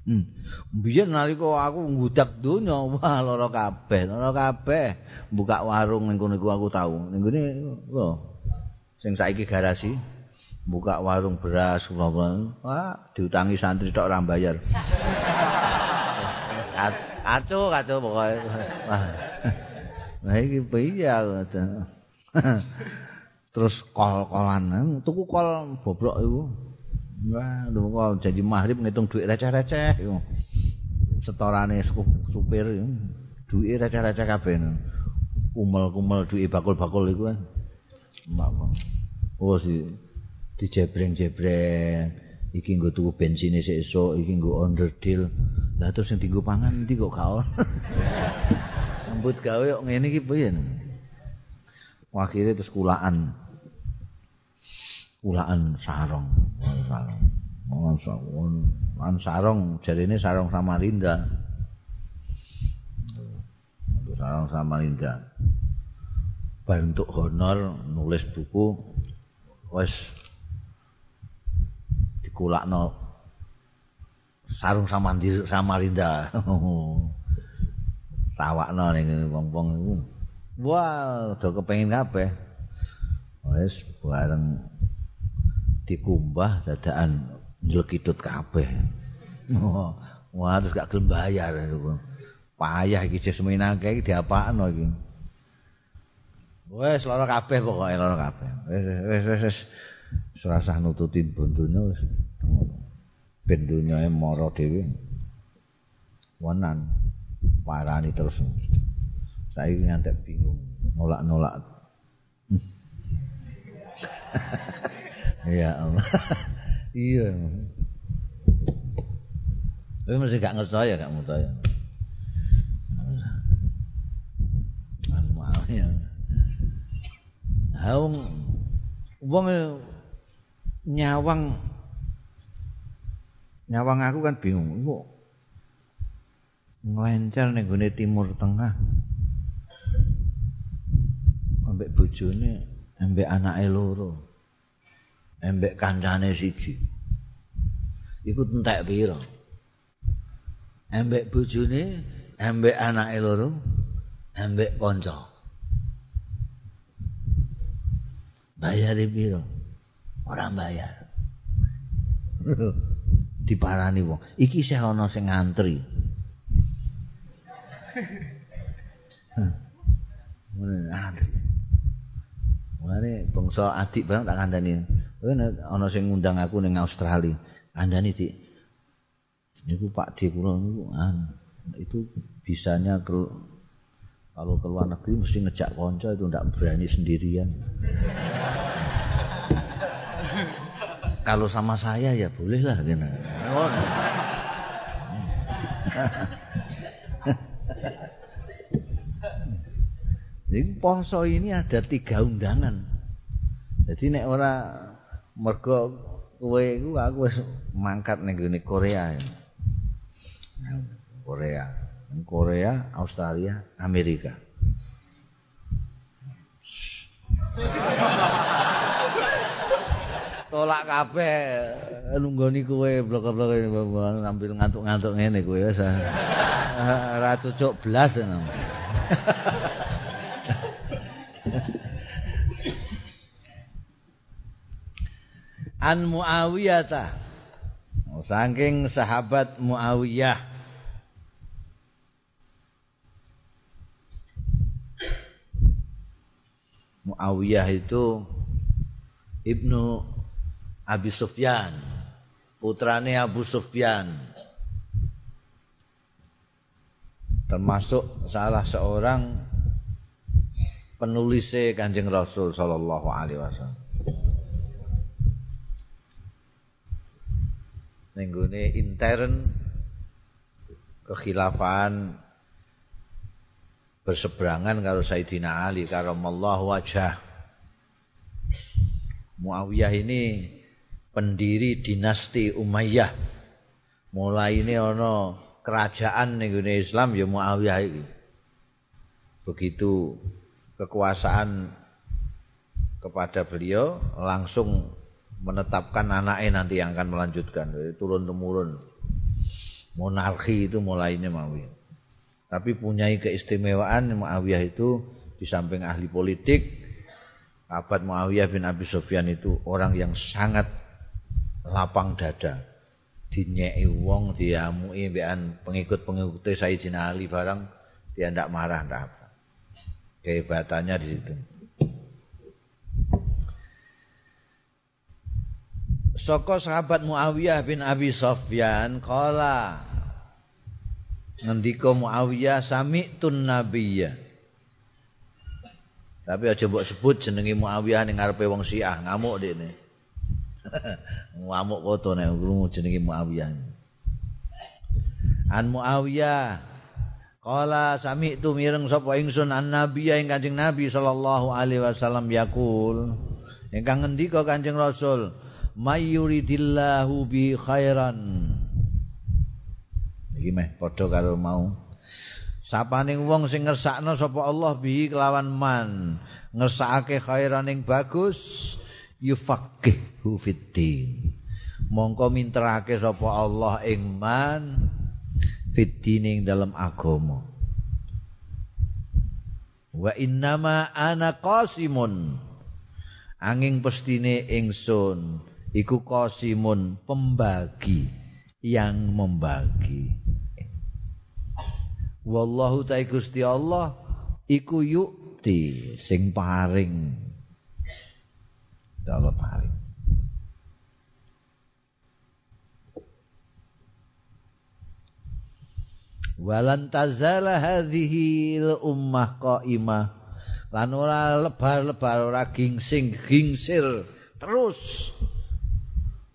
Hmm. Biyen nalika aku ngudak donya, wah lara kabeh, lara kabeh. Buka warung ning kono aku tau. Ning ngene lho. Sing saiki garasi buka warung beras wah diutangi santri tok ora bayar. Aco, aco pokoke. Nah iki piye Terus kol-kolan, tuku kol bobrok iku. Wah, lho kok janji maghrib ngitung duit receh-receh iku. Setorane supir duit receh-receh kabeh. Kumel-kumel duit bakul-bakul iku kan. Oh si dijebreng-jebreng. Iki nggo tuku bensin esuk, iki nggo underdeal. Lah terus sing dienggo pangan ndi kok gak ono. Rambut gawe kok ngene iki piye? Akhire terus kulaan. kulaan sarong sarong sarong lan sarong jarine sarong Samarinda sarong Samarinda bentuk honor nulis buku wis dikulakno sarung samandir samarinda. Tawakno ning wong-wong iku. Wah, do kepengin kabeh. Wis bareng dikumbah dadakan njlekitut kabeh. Wah, terus gak gelem bayar. Payah iki seminake iki diapakno iki. Wes lara kabeh pokoke lara kabeh. Wis wis wis wis serasah nututin buntunya wis. Ben dunyae mara dhewe. Wonan parani terus. Saiki ngantek bingung nolak-nolak. ya Allah. iya. Tapi mesti gak ngerti ya, gak ngerti ya. Haung wong nyawang nyawang aku kan bingung. Kok nglencer ning gone timur tengah. Ambek bojone, ambek anake loro. Ambek kancane siji. Iku entek pira? Ambek bojone, ambek anake loro, ambek kanca. bayar piro ora bayar diparani wong iki isih ana sing ngantri ngantri Mane bangsa adik barang tak kandhani. Kowe ana sing ngundang aku ning Australia. Kandhani Dik. Niku Pak D kula niku itu bisanya Kalau ke luar negeri mesti ngejak konco itu tidak berani sendirian. Kalau sama saya ya boleh lah gitu. Jadi poso ini ada tiga undangan. Jadi nek ora mergo kowe iku aku wis mangkat ning Korea. Korea. Korea, Australia, Amerika. Tolak kabeh nunggoni kowe blok-blok sambil ngantuk-ngantuk ngene kowe wis. Ora cucuk blas. An Muawiyah ta. Saking sahabat Muawiyah Muawiyah itu Ibnu Abi Sufyan. Putrane Abu Sufyan. Termasuk salah seorang penulis Kanjeng Rasul sallallahu alaihi wasallam. Nenggone intern kekhilafan berseberangan karo Sayyidina Ali karamallahu wajah. Muawiyah ini pendiri dinasti Umayyah. Mulai ini ana kerajaan ning Islam ya Muawiyah iki. Begitu kekuasaan kepada beliau langsung menetapkan anaknya nanti yang akan melanjutkan turun temurun monarki itu mulai ini Muawiyah tapi punyai keistimewaan Muawiyah itu di samping ahli politik abad Muawiyah bin Abi Sufyan itu orang yang sangat lapang dada. Dinyeki wong diamui mbekan pengikut-pengikut Sayyidina Ali barang dia ndak marah ndak apa. Kehebatannya di situ. Soko sahabat Muawiyah bin Abi Sufyan kala ngendika Muawiyah sami'tun nabiyya. Tapi aja mbok sebut jenenge Muawiyah ning ngarepe wong Syiah ngamuk dekne ngamuk foto nek krungu jenenge Muawiyah An Muawiyah Kala sami'tu mireng sapa ingsun an nabiyya ing Kanjeng Nabi sallallahu alaihi wasallam yaqul. Ingkang ngendika Kanjeng Rasul mayyuridillahu bi khairan. Iki meh padha karo mau. Sapaning wong sing ngersakno sapa Allah bi kelawan man ngersakake khairan ing bagus yufaqihhu fiddin. Mongko minterake sapa Allah ing man fitining dalam agama. Wa innama ana qasimun. Angin pestine ingsun iku qasimun pembagi yang membagi. Wallahu ta'ala Gusti Allah iku yukti sing paring Allah paring walan tazala hadhihi ummah qaimah. Lan ora lebar-lebar ora gingsing gingsir terus.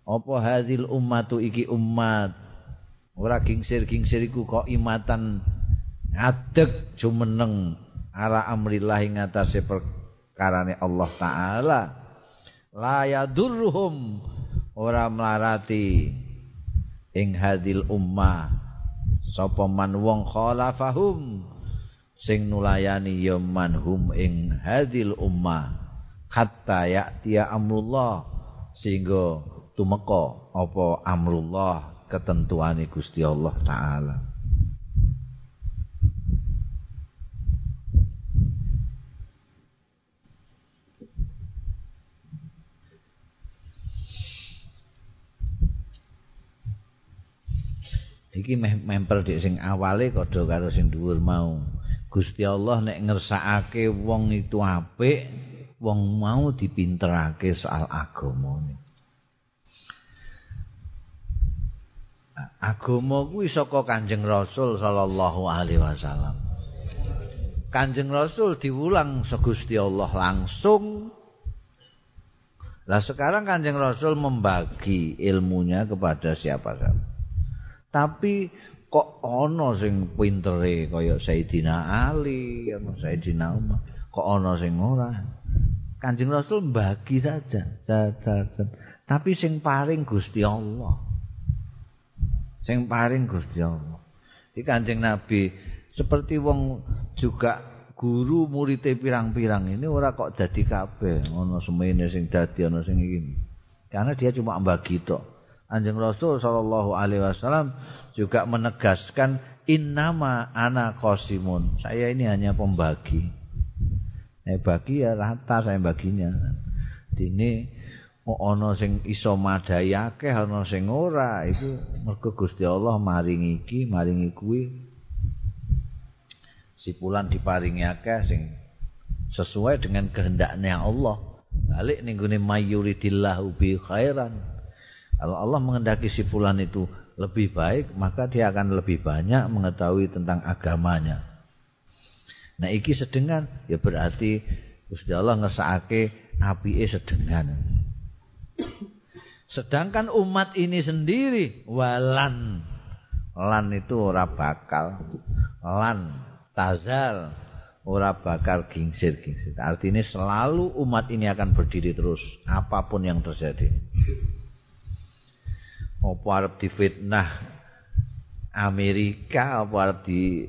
Apa hadhil ummatu iki umat ora gingsir-gingsir iku qaimatan. Ngadeg jumeneng ala amrillah ing atase perkarane Allah taala la yadurruhum. Ora melarati ing hadil ummah. Sapa man wong khalafahum sing nulayani ya manhum ing hadil ummah. Hatta ya'tiya amrullah. Sehingga tumeka apa amrullah ketentuane Gusti Allah taala iki meh memper dik sing awale padha karo sing dhuwur mau. Gusti Allah nek ngersakake wong itu apik wong mau dipinterake soal agamane agama kuwi saka Kanjeng Rasul sallallahu alaihi wasallam. Kanjeng Rasul diulang Gusti Allah langsung. Lah sekarang Kanjeng Rasul membagi ilmunya kepada siapa siapa tapi kok ana sing pintere kaya Sayyidina Ali ana Sayyidina Umar? Kok ana sing ora? Kanjeng Rasul bagi saja. Jajan tapi sing paring Gusti Allah. Sing paring Gusti Allah. Di Kanjeng Nabi seperti wong juga guru muridé pirang-pirang ini ora kok dadi kabeh. Ana semene sing dadi ana sing iki. Karena dia cuma bagi tok Anjing Rasul sallallahu alaihi wasallam juga menegaskan innama ana qasimun. Saya ini hanya pembagi. Saya bagi ya rata saya baginya. Dini ana sing iso madai akeh ana sing ora itu mergo Gusti Allah maringi iki maringi kuwi sipulan diparingi akeh sing sesuai dengan kehendaknya Allah balik ning gone mayuridillahu bi khairan Kalau Allah mengendaki si fulan itu lebih baik, maka dia akan lebih banyak mengetahui tentang agamanya. Nah, iki sedengan ya berarti Gusti Allah ngesake apike sedengan. Sedangkan umat ini sendiri walan lan itu ora bakal lan tazal ora bakal gingsir-gingsir. Artinya selalu umat ini akan berdiri terus apa pun yang terjadi. Apa arep difitnah Amerika apa arep di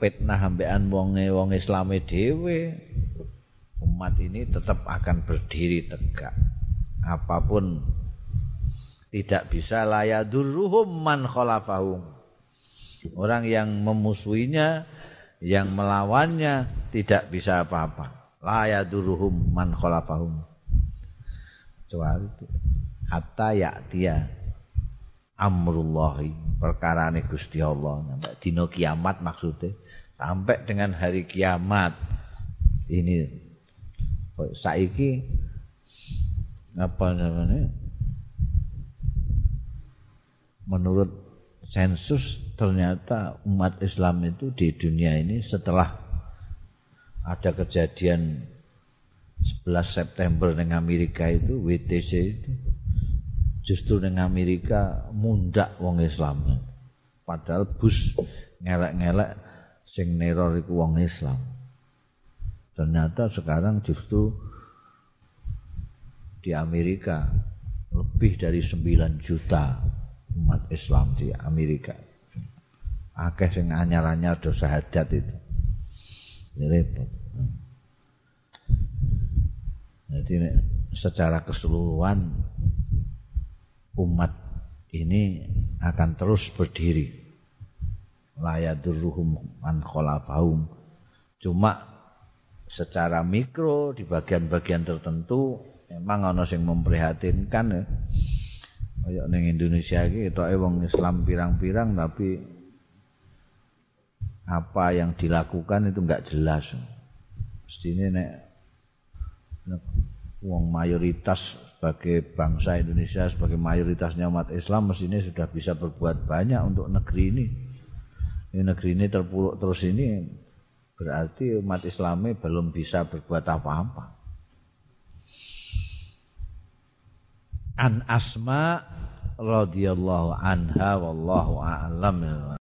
fitnah ambekan wonge wong Islame dhewe? Umat ini tetap akan berdiri tegak. Apa pun tidak bisa layadurruhum man khalafahum. Orang yang memusuhinya yang melawannya tidak bisa apa-apa. Layadurruhum man khalafahum. Kecuali itu. Hatta ya'tiya amrullahi perkarane Gusti Allah. Sampai dina kiamat maksudnya sampai dengan hari kiamat. Ini saiki apa namanya menurut sensus ternyata umat Islam itu di dunia ini setelah ada kejadian 11 September dengan Amerika itu WTC itu justru ning Amerika mundak wong Islam. Padahal bus ngelek-ngelek sing neror iku wong Islam. Ternyata sekarang justru di Amerika lebih dari 9 juta umat Islam di Amerika. Akeh sing anyar-anyar do syahadat itu. Repot. Jadi secara keseluruhan umat ini akan terus berdiri. Layadurruhum an khalafahum cuma secara mikro di bagian-bagian tertentu memang ana sing memprihatinkan ya. Kaya ning Indonesia iki ketoke wong Islam pirang-pirang tapi apa yang dilakukan itu enggak jelas. Mestine nek wong mayoritas sebagai bangsa Indonesia sebagai mayoritasnya umat Islam mestinya sudah bisa berbuat banyak untuk negeri ini. Ini negeri ini terpuruk terus ini berarti umat Islamnya belum bisa berbuat apa-apa. An Asma radhiyallahu anha wallahu a'lam